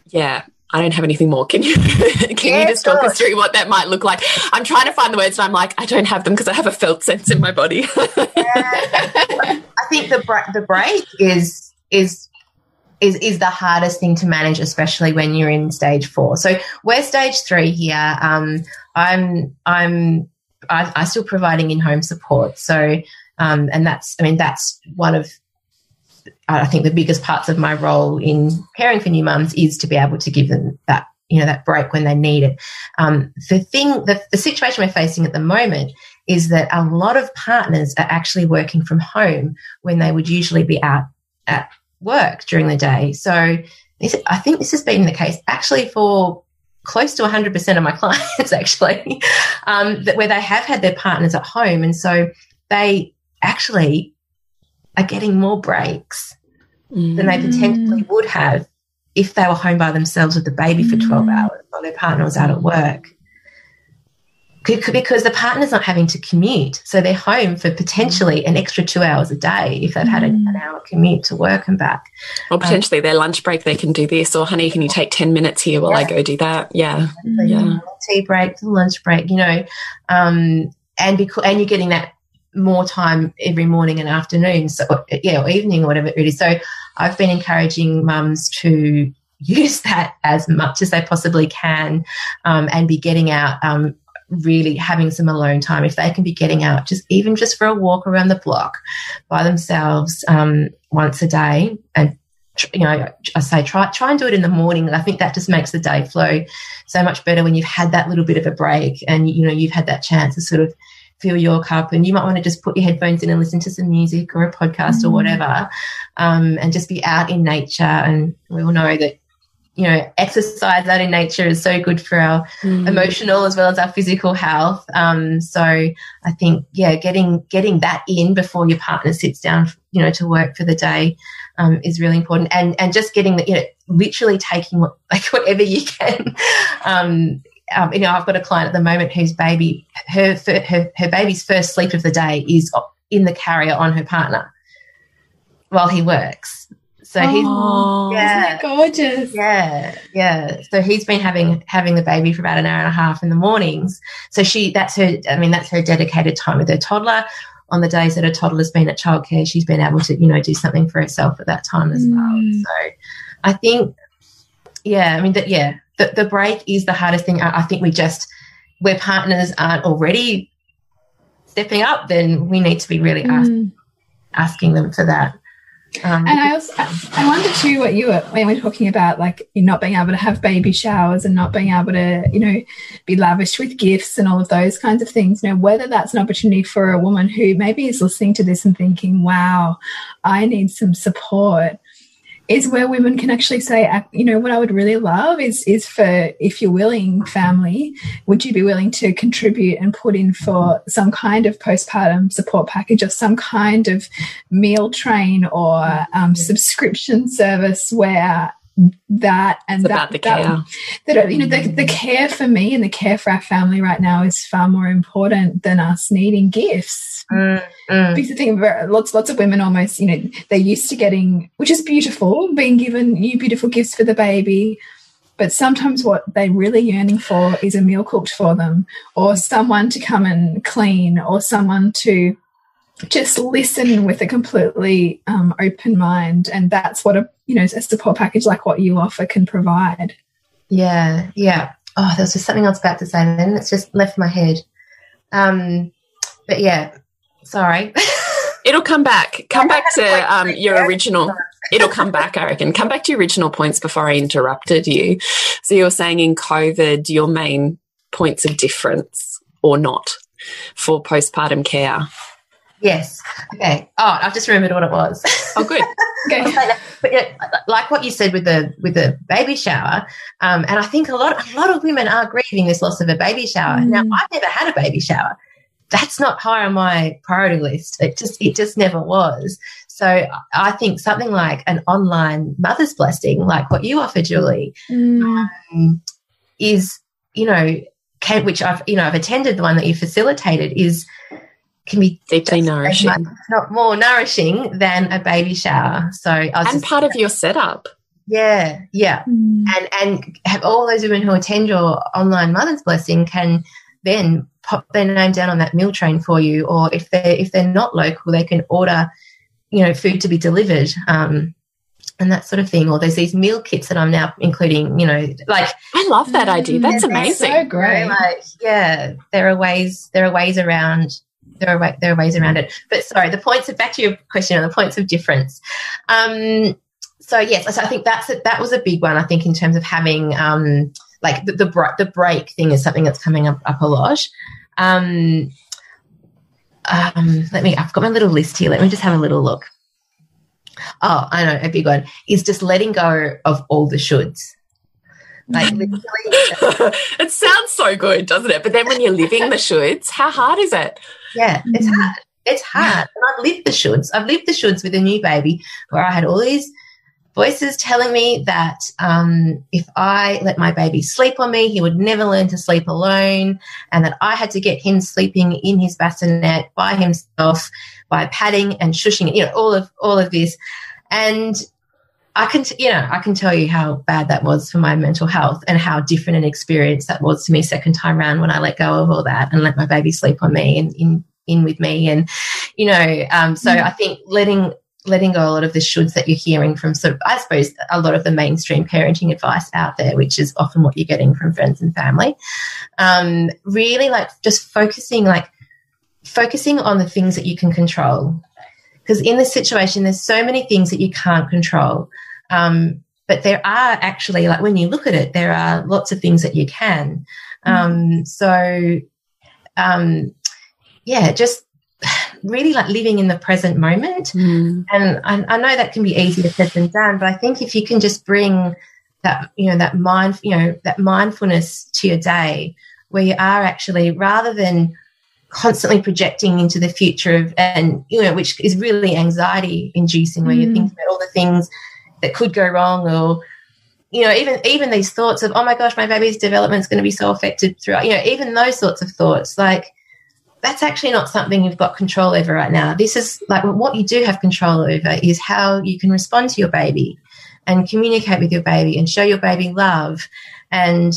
Yeah. I don't have anything more. Can you can yeah, you just talk us through what that might look like? I'm trying to find the words, and I'm like, I don't have them because I have a felt sense in my body. yeah. I think the the break is is is is the hardest thing to manage, especially when you're in stage four. So we're stage three here. Um, I'm I'm I, I still providing in home support. So, um, and that's, I mean, that's one of, I think the biggest parts of my role in caring for new mums is to be able to give them that, you know, that break when they need it. Um, the thing, the, the situation we're facing at the moment is that a lot of partners are actually working from home when they would usually be out at work during the day. So I think this has been the case actually for close to 100% of my clients actually, um, that where they have had their partners at home. And so they actually are getting more breaks mm. than they potentially mm. would have if they were home by themselves with the baby for 12 mm. hours while their partner was out at work because the partner's not having to commute. So they're home for potentially an extra two hours a day if they've had an, an hour commute to work and back. Or potentially um, their lunch break, they can do this. Or, honey, can you take 10 minutes here while yeah. I go do that? Yeah. Yeah. Tea break, lunch break, you know. Um, and, because, and you're getting that more time every morning and afternoon. So, yeah, or evening or whatever it is. So I've been encouraging mums to use that as much as they possibly can um, and be getting out um, really having some alone time, if they can be getting out just even just for a walk around the block by themselves um, once a day and you know, I say try try and do it in the morning. I think that just makes the day flow so much better when you've had that little bit of a break and you know you've had that chance to sort of fill your cup. And you might want to just put your headphones in and listen to some music or a podcast mm. or whatever, um, and just be out in nature. And we all know that you know, exercise out in nature is so good for our mm. emotional as well as our physical health. Um, so I think, yeah, getting getting that in before your partner sits down, you know, to work for the day um, is really important. And and just getting the, you know, literally taking what, like whatever you can. Um, um, you know, I've got a client at the moment whose baby, her her her baby's first sleep of the day is in the carrier on her partner while he works. So oh, he's yeah, gorgeous. Yeah, yeah. So he's been having having the baby for about an hour and a half in the mornings. So she that's her. I mean, that's her dedicated time with her toddler. On the days that her toddler's been at childcare, she's been able to you know do something for herself at that time as mm. well. So I think, yeah, I mean that yeah, the, the break is the hardest thing. I, I think we just where partners aren't already stepping up, then we need to be really mm. ask, asking them for that. Um, and I also I wonder too what you were when we are talking about like not being able to have baby showers and not being able to you know be lavish with gifts and all of those kinds of things. You know whether that's an opportunity for a woman who maybe is listening to this and thinking, "Wow, I need some support." Is where women can actually say, you know, what I would really love is is for if you're willing, family, would you be willing to contribute and put in for some kind of postpartum support package or some kind of meal train or um, subscription service where that and that, the that, care. that you know the, the care for me and the care for our family right now is far more important than us needing gifts mm, mm. because I think lots lots of women almost you know they're used to getting which is beautiful being given new beautiful gifts for the baby but sometimes what they're really yearning for is a meal cooked for them or someone to come and clean or someone to just listen with a completely um, open mind and that's what a you know a support package like what you offer can provide. Yeah yeah. Oh there was just something else about to say and then it's just left my head. Um but yeah sorry. It'll come back. Come back to um, your original. It'll come back i reckon. Come back to your original points before i interrupted you. So you're saying in covid your main points of difference or not for postpartum care Yes. Okay. Oh, I've just remembered what it was. Oh, good. okay. but yeah, like what you said with the with the baby shower, um, and I think a lot a lot of women are grieving this loss of a baby shower. Mm. Now, I've never had a baby shower. That's not high on my priority list. It just it just never was. So I think something like an online mother's blessing, like what you offer, Julie, mm. um, is you know, can, which I've you know I've attended the one that you facilitated is can be deeply nourishing, much, not more nourishing than a baby shower. So, and part of your setup. Yeah, yeah, mm. and and have all those women who attend your online mother's blessing can then pop their name down on that meal train for you, or if they if they're not local, they can order, you know, food to be delivered. Um, and that sort of thing. Or there's these meal kits that I'm now including, you know, like I love that idea. That's amazing. So great. Like, yeah, there are ways there are ways around there are there are ways around it. But sorry, the points of back to your question on the points of difference. Um, so yes, so I think that's a, that was a big one. I think in terms of having um, like the, the, the break thing is something that's coming up up a lot. Um, um, let me. I've got my little list here. Let me just have a little look. Oh, I know a big one is just letting go of all the shoulds. Like it sounds so good, doesn't it? But then when you're living the shoulds, how hard is it? Yeah, it's mm. hard. It's hard. And I've lived the shoulds. I've lived the shoulds with a new baby where I had all these voices telling me that um, if I let my baby sleep on me, he would never learn to sleep alone, and that I had to get him sleeping in his bassinet by himself by patting and shushing, you know, all of all of this. And I can, you know, I can tell you how bad that was for my mental health and how different an experience that was to me second time round when I let go of all that and let my baby sleep on me and in in with me. And you know um, so mm. I think letting letting go a lot of the shoulds that you're hearing from sort of I suppose a lot of the mainstream parenting advice out there which is often what you're getting from friends and family. Um, really like just focusing like focusing on the things that you can control because in this situation there's so many things that you can't control Um, but there are actually, like when you look at it, there are lots of things that you can. Um, so, um, yeah, just really like living in the present moment. Mm. And I, I, know that can be easier said than done, but I think if you can just bring that, you know, that mind, you know, that mindfulness to your day where you are actually rather than constantly projecting into the future of, and, you know, which is really anxiety inducing where mm. you're thinking about all the things that could go wrong or, you know, even even these thoughts of, oh my gosh, my baby's development is going to be so affected throughout, you know, even those sorts of thoughts, like that's actually not something you've got control over right now. This is like what you do have control over is how you can respond to your baby and communicate with your baby and show your baby love. And,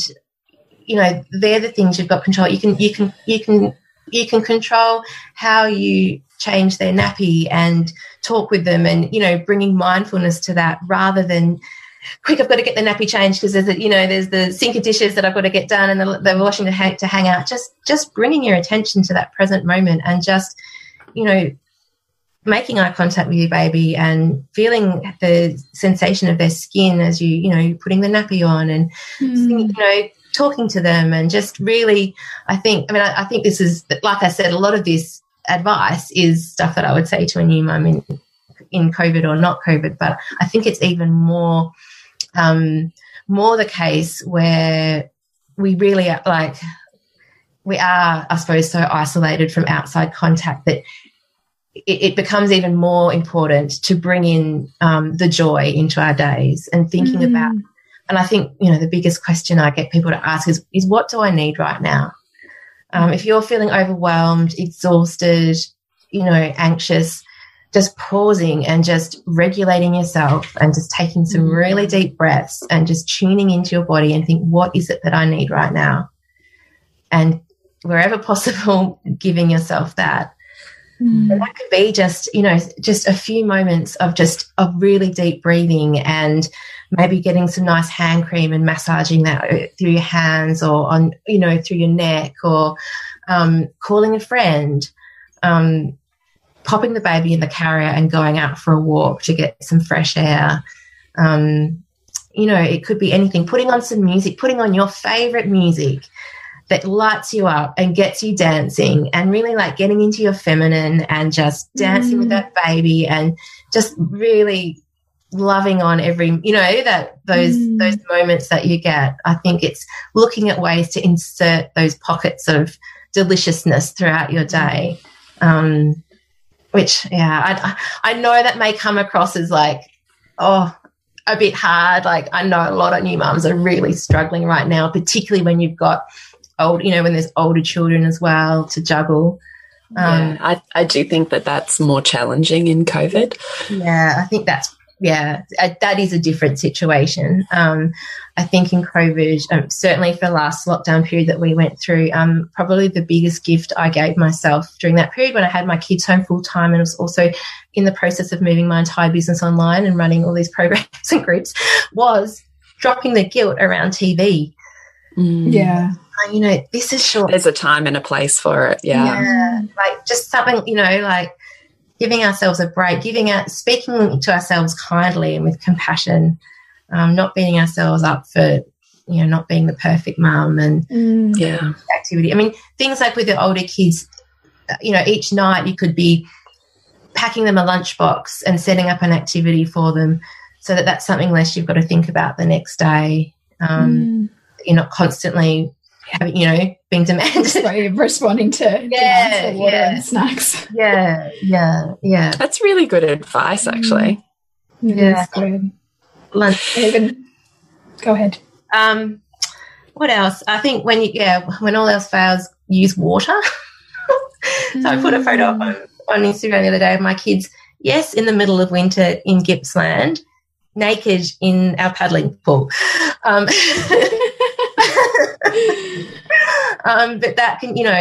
you know, they're the things you've got control. You can, you can, you can, you can control how you change their nappy and talk with them and, you know, bringing mindfulness to that rather than quick, I've got to get the nappy changed because there's, a, you know, there's the sink of dishes that I've got to get done and the, the washing to hang, to hang out. Just, just bringing your attention to that present moment and just, you know, making eye contact with your baby and feeling the sensation of their skin as you, you know, putting the nappy on and, mm. you know, talking to them and just really, I think, I mean, I, I think this is, like I said, a lot of this advice is stuff that I would say to a new mum in, in COVID or not COVID, but I think it's even more um, more the case where we really are like we are, I suppose, so isolated from outside contact that it, becomes even more important to bring in um, the joy into our days and thinking mm. about. And I think you know the biggest question I get people to ask is is what do I need right now? Um, if you're feeling overwhelmed, exhausted, you know, anxious, just pausing and just regulating yourself and just taking some mm. really deep breaths and just tuning into your body and think, what is it that I need right now? And wherever possible, giving yourself that. Mm. And that could be just, you know, just a few moments of just of really deep breathing and maybe getting some nice hand cream and massaging that through your hands or on, you know, through your neck or um, calling a friend. Um, popping the baby in the carrier and going out for a walk to get some fresh air. Um, you know, it could be anything. Putting on some music, putting on your favorite music that lights you up and gets you dancing and really like getting into your feminine and just dancing mm. with that baby and just really loving on every you know that those mm. those moments that you get. I think it's looking at ways to insert those pockets of deliciousness throughout your day. Um, which yeah I, I know that may come across as like oh a bit hard. Like i know a lot of new mums are really struggling right now particularly when you've got old you know when there's older children as well to juggle. Um, yeah, I, I do think that that's more challenging in covid. Yeah i think that's yeah, that is a different situation. Um, I think in COVID, um, certainly for the last lockdown period that we went through, um, probably the biggest gift I gave myself during that period when I had my kids home full time and was also in the process of moving my entire business online and running all these programs and groups was dropping the guilt around TV. Mm. Yeah. Uh, you know, this is short. There's a time and a place for it. Yeah. Yeah. Like just something, you know, like giving ourselves a break, giving out, speaking to ourselves kindly and with compassion, um, not beating ourselves up for you know not being the perfect mum and mm. yeah activity. I mean, things like with the older kids, you know, each night you could be packing them a lunchbox and setting up an activity for them, so that that's something less you've got to think about the next day. Um, mm. You're not constantly having, you know, being demanded. responding to yeah, water yeah. and snacks. Yeah, yeah, yeah. That's really good advice, actually. Mm. Yeah, good. Lunch. Even go ahead. Um, what else? I think when you yeah, when all else fails, use water. so mm. I put a photo up on, on Instagram the other day of my kids. Yes, in the middle of winter in Gippsland, naked in our paddling pool. Um, um, but that can, you know,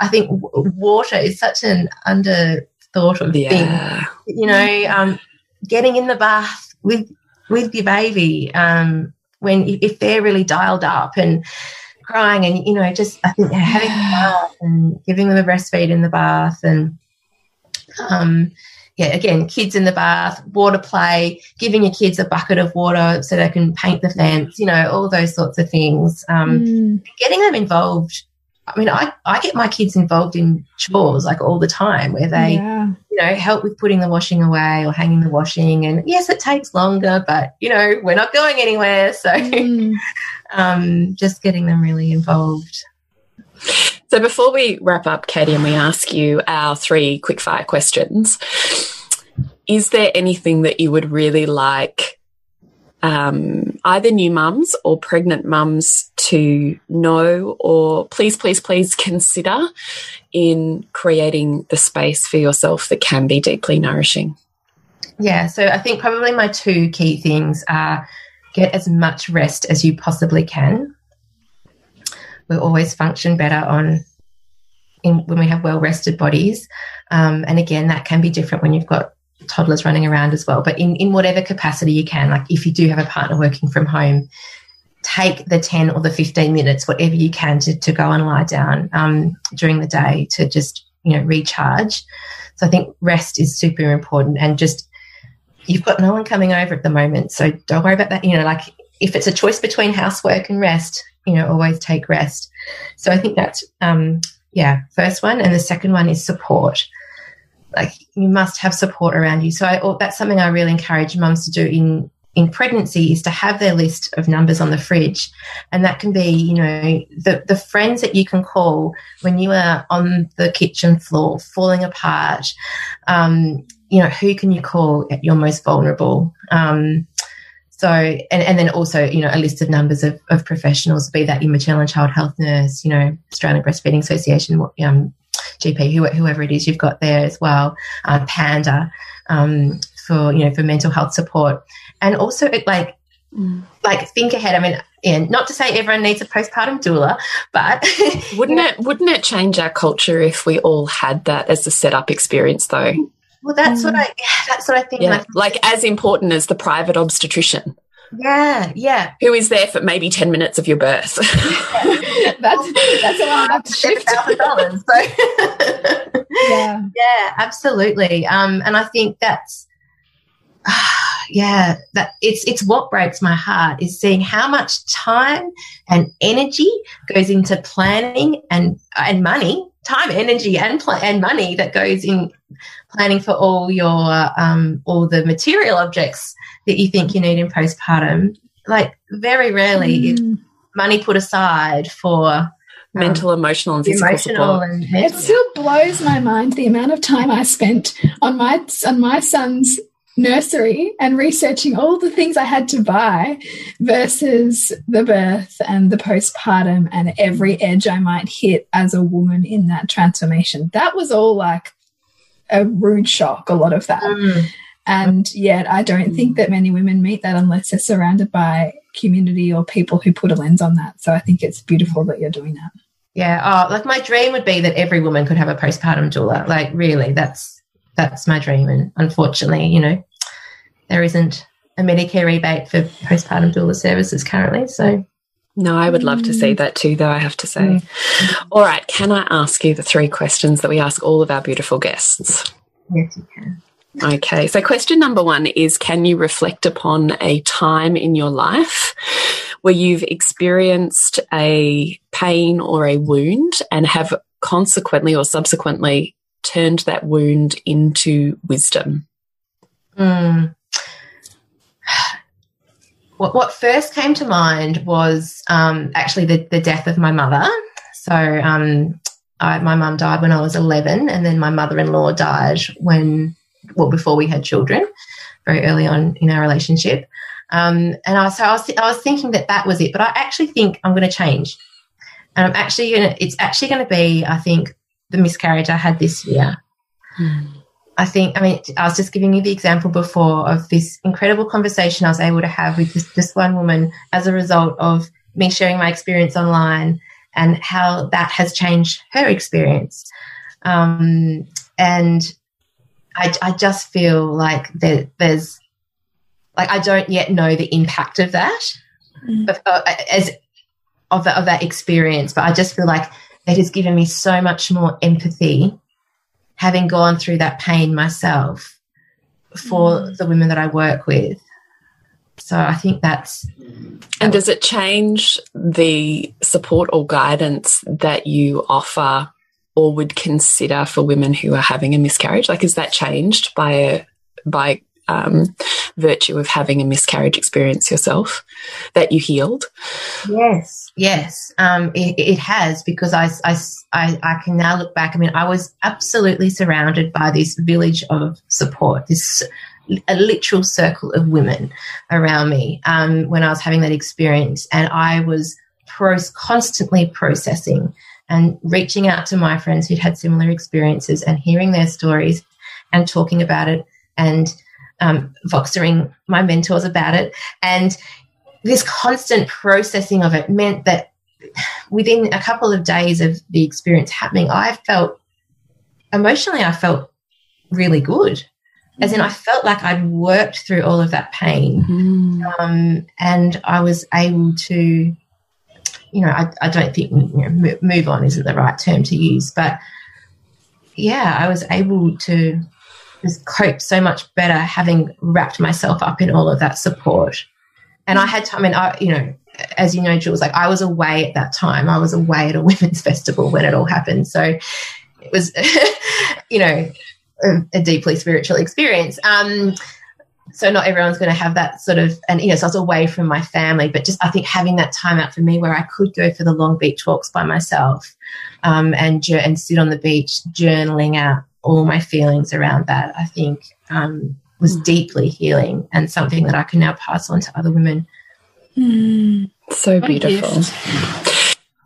I think water is such an underthought of yeah. thing. You know, um, getting in the bath with with your baby um, when if they're really dialed up and crying and you know just I think having a bath and giving them a breastfeed in the bath and um, yeah, again, kids in the bath, water play, giving your kids a bucket of water so they can paint the fence, you know, all those sorts of things. Um, mm. Getting them involved. I mean, I, I get my kids involved in chores like all the time where they, yeah. you know, help with putting the washing away or hanging the washing. And yes, it takes longer, but, you know, we're not going anywhere. So mm. um, just getting them really involved. So before we wrap up, Katie, and we ask you our three quickfire questions, is there anything that you would really like um, either new mums or pregnant mums to know or please, please, please consider in creating the space for yourself that can be deeply nourishing? Yeah, so I think probably my two key things are get as much rest as you possibly can we always function better on in, when we have well rested bodies. Um, and again, that can be different when you've got toddlers running around as well. But in, in whatever capacity you can, like if you do have a partner working from home, take the 10 or the 15 minutes, whatever you can, to, to go and lie down um, during the day to just, you know, recharge. So I think rest is super important and just you've got no one coming over at the moment. So don't worry about that. You know, like if it's a choice between housework and rest, you know, always take rest. So I think that's, um, yeah, first one. And the second one is support. Like you must have support around you. So I, that's something I really encourage mums to do in, in pregnancy is to have their list of numbers on the fridge. And that can be, you know, the, the friends that you can call when you are on the kitchen floor falling apart. Um, you know, who can you call at your most vulnerable? Um, so, and, and then also, you know, a list of numbers of, of professionals, be that your maternal and child health nurse, you know, Australian Breastfeeding Association, um, GP, whoever it is you've got there as well, uh, Panda, um, for, you know, for mental health support. And also, it, like, mm. like think ahead. I mean, yeah, not to say everyone needs a postpartum doula, but wouldn't it wouldn't it change our culture if we all had that as a setup experience though? Well, that's mm. what I. That's what I think. Yeah. Like, like as important as the private obstetrician. Yeah, yeah. Who is there for maybe ten minutes of your birth? Yeah. that's that's a lot to shift. Dollars. So yeah, yeah, absolutely. Um, and I think that's. Uh, yeah, that it's it's what breaks my heart is seeing how much time and energy goes into planning and and money, time, energy, and pl- and money that goes in planning for all your um, all the material objects that you think you need in postpartum. Like very rarely mm. is money put aside for mental, um, emotional, and physical emotional support. And it still blows my mind the amount of time I spent on my on my son's nursery and researching all the things I had to buy versus the birth and the postpartum and every edge I might hit as a woman in that transformation. That was all like a rude shock, a lot of that. Mm. And yet, I don't think that many women meet that unless they're surrounded by community or people who put a lens on that. So I think it's beautiful that you're doing that. Yeah. Oh, like my dream would be that every woman could have a postpartum doula. Like, really, that's that's my dream. And unfortunately, you know, there isn't a Medicare rebate for postpartum doula services currently. So no, I would love to see mm. that too, though, I have to say. Mm. All right, can I ask you the three questions that we ask all of our beautiful guests? Yes, you can. Okay, so question number one is Can you reflect upon a time in your life where you've experienced a pain or a wound and have consequently or subsequently turned that wound into wisdom? Mm what, what first came to mind was um, actually the, the death of my mother. So um, I, my mum died when I was 11, and then my mother in law died when, well, before we had children, very early on in our relationship. Um, and I, so I was, I was thinking that that was it, but I actually think I'm going to change. And I'm actually going to, it's actually going to be, I think, the miscarriage I had this year. Hmm. I think, I mean, I was just giving you the example before of this incredible conversation I was able to have with this, this one woman as a result of me sharing my experience online and how that has changed her experience. Um, and I, I, just feel like there, there's, like, I don't yet know the impact of that, mm. of, uh, as of, of that experience, but I just feel like it has given me so much more empathy having gone through that pain myself for mm. the women that I work with. So I think that's. And does it change the support or guidance that you offer or would consider for women who are having a miscarriage? Like, is that changed by a, by um, virtue of having a miscarriage experience yourself that you healed? Yes, yes, um, it, it, has because I, I, I, I, can now look back. I mean, I was absolutely surrounded by this village of support, this a literal circle of women around me um, when I was having that experience, and I was pro constantly processing and reaching out to my friends who'd had similar experiences and hearing their stories and talking about it and um, voxering my mentors about it. And this constant processing of it meant that within a couple of days of the experience happening, I felt emotionally, I felt really good. As in, I felt like I'd worked through all of that pain. Mm. Um, and I was able to, you know, I, I don't think you know, move on isn't the right term to use, but yeah, I was able to just cope so much better having wrapped myself up in all of that support. And I had time, and I, you know, as you know, Jules, like I was away at that time. I was away at a women's festival when it all happened. So it was, you know, a, a, deeply spiritual experience. Um, so not everyone's going to have that sort of, and you know, so I was away from my family, but just I think having that time out for me where I could go for the long beach walks by myself, um, and and sit on the beach journaling out all my feelings around that, I think um, was mm. deeply healing and something that I can now pass on to other women. Mm. So beautiful.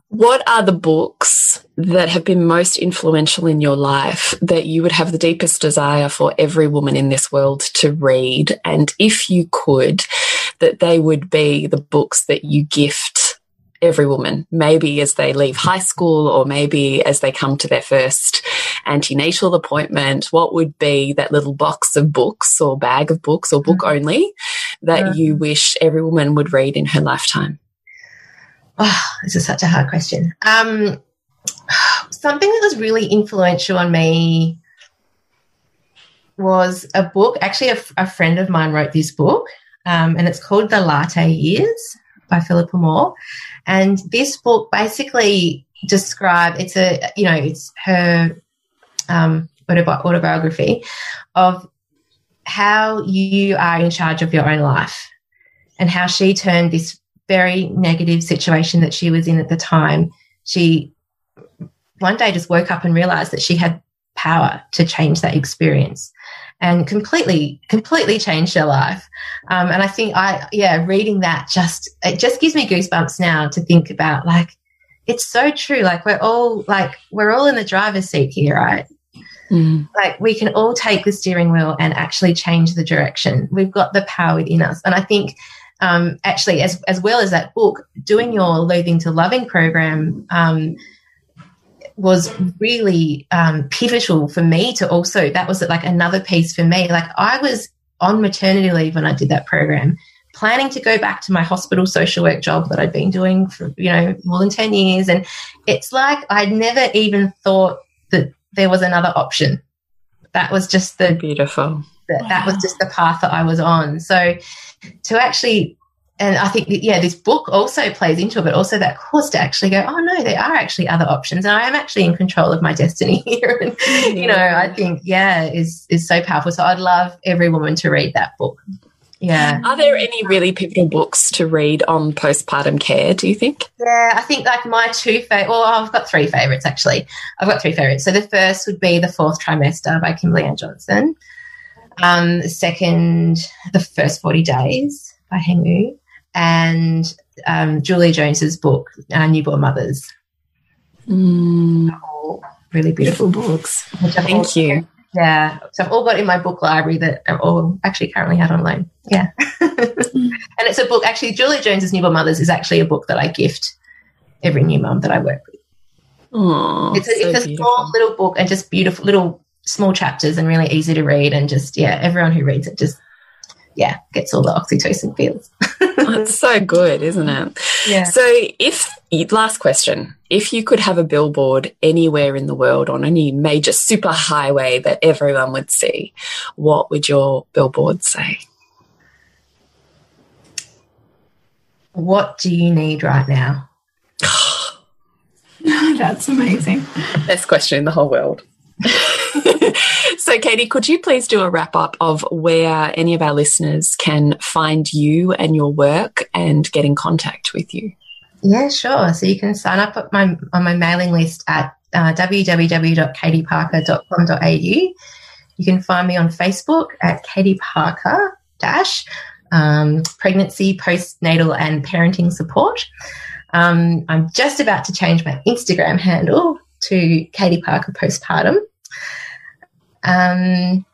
What are the books that have been most influential in your life that you would have the deepest desire for every woman in this world to read? And if you could, that they would be the books that you gift every woman, maybe as they leave high school or maybe as they come to their first antenatal appointment, what would be that little box of books or bag of books or book mm-hmm. only that yeah. you wish every woman would read in her lifetime? Oh, this is such a hard question. Um, something that was really influential on me was a book. Actually, a, a friend of mine wrote this book, um, and it's called The Latte Years by Philippa Moore. And this book basically describes it's a you know it's her um, autobiography of how you are in charge of your own life and how she turned this very negative situation that she was in at the time. She one day just woke up and realized that she had power to change that experience and completely, completely changed her life. Um, and I think I, yeah, reading that just, it just gives me goosebumps now to think about like, it's so true. Like we're all like, we're all in the driver's seat here, right? Mm. Like we can all take the steering wheel and actually change the direction. We've got the power within us. And I think, um, actually, as, as well as that book, doing your Loathing to Loving program, um, was really um, pivotal for me to also that was like another piece for me. Like i was on maternity leave when i did that program planning to go back to my hospital social work job that i'd been doing for you know more than 10 years. And it's like i'd never even thought that there was another option. That was just the beautiful. that, wow. that was just the path that i was on. So to actually and I think, that, yeah, this book also plays into it, but also that course to actually go, oh no, there are actually other options, and I am actually in control of my destiny here. and you know, I think, yeah, is is so powerful. So I'd love every woman to read that book. Yeah. Are there any really pivotal books to read on postpartum care? Do you think? Yeah, I think like my two favorite. Well, I've got three favorites actually. I've got three favorites. So the first would be the Fourth Trimester by Kimberly Ann Johnson. Um, second, the first forty days by Heng Ou and um, Julia Jones's book, uh, Newborn Mothers. Mm. All really beautiful books. Thank you. Yeah, so I've all got in my book library that are all actually currently had on loan. Yeah, and it's a book. Actually, Julia Jones's Newborn Mothers is actually a book that I gift every new mum that I work with. Oh, it's a, so it's a small little book and just beautiful little small chapters and really easy to read and just yeah, everyone who reads it just yeah, gets all the oxytocin feels. That's so good, isn't it? Yeah. So, if last question, if you could have a billboard anywhere in the world on any major super highway that everyone would see, what would your billboard say? What do you need right now? That's amazing. Best question in the whole world. so, Katie, could you please do a wrap up of where any of our listeners can find you and your work and get in contact with you? Yeah, sure. So you can sign up at my, on my mailing list at uh, www.katieparker.com.au. You can find me on Facebook at Katie Parker dash um, pregnancy, postnatal, and parenting support. Um, I'm just about to change my Instagram handle to Katie Parker postpartum. Um,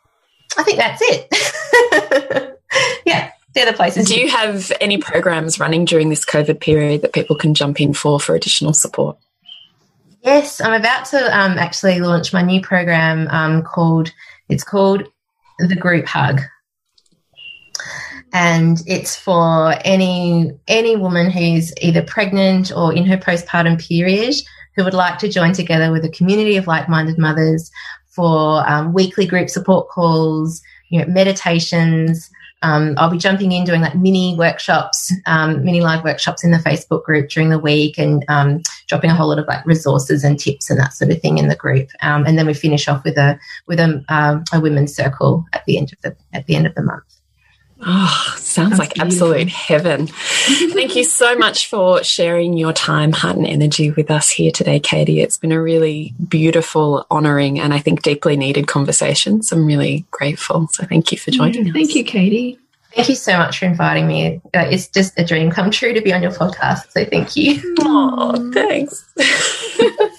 I think that's it. yeah, they're the places. Do you have any programs running during this COVID period that people can jump in for for additional support? Yes, I'm about to um, actually launch my new program um, called it's called the Group Hug, and it's for any any woman who's either pregnant or in her postpartum period who would like to join together with a community of like-minded mothers for um, weekly group support calls, you know, meditations. Um, I'll be jumping in doing like mini workshops, um, mini live workshops in the Facebook group during the week, and um, dropping a whole lot of like resources and tips and that sort of thing in the group. Um, and then we finish off with a with a, um, a women's circle at the end of the at the end of the month. Oh, sounds That's like beautiful. absolute heaven. Thank you so much for sharing your time, heart, and energy with us here today, Katie. It's been a really beautiful, honouring, and I think deeply needed conversation. So I'm really grateful. So thank you for joining yeah, us. Thank you, Katie. Thank you so much for inviting me. Uh, it's just a dream come true to be on your podcast. So thank you. Oh, thanks.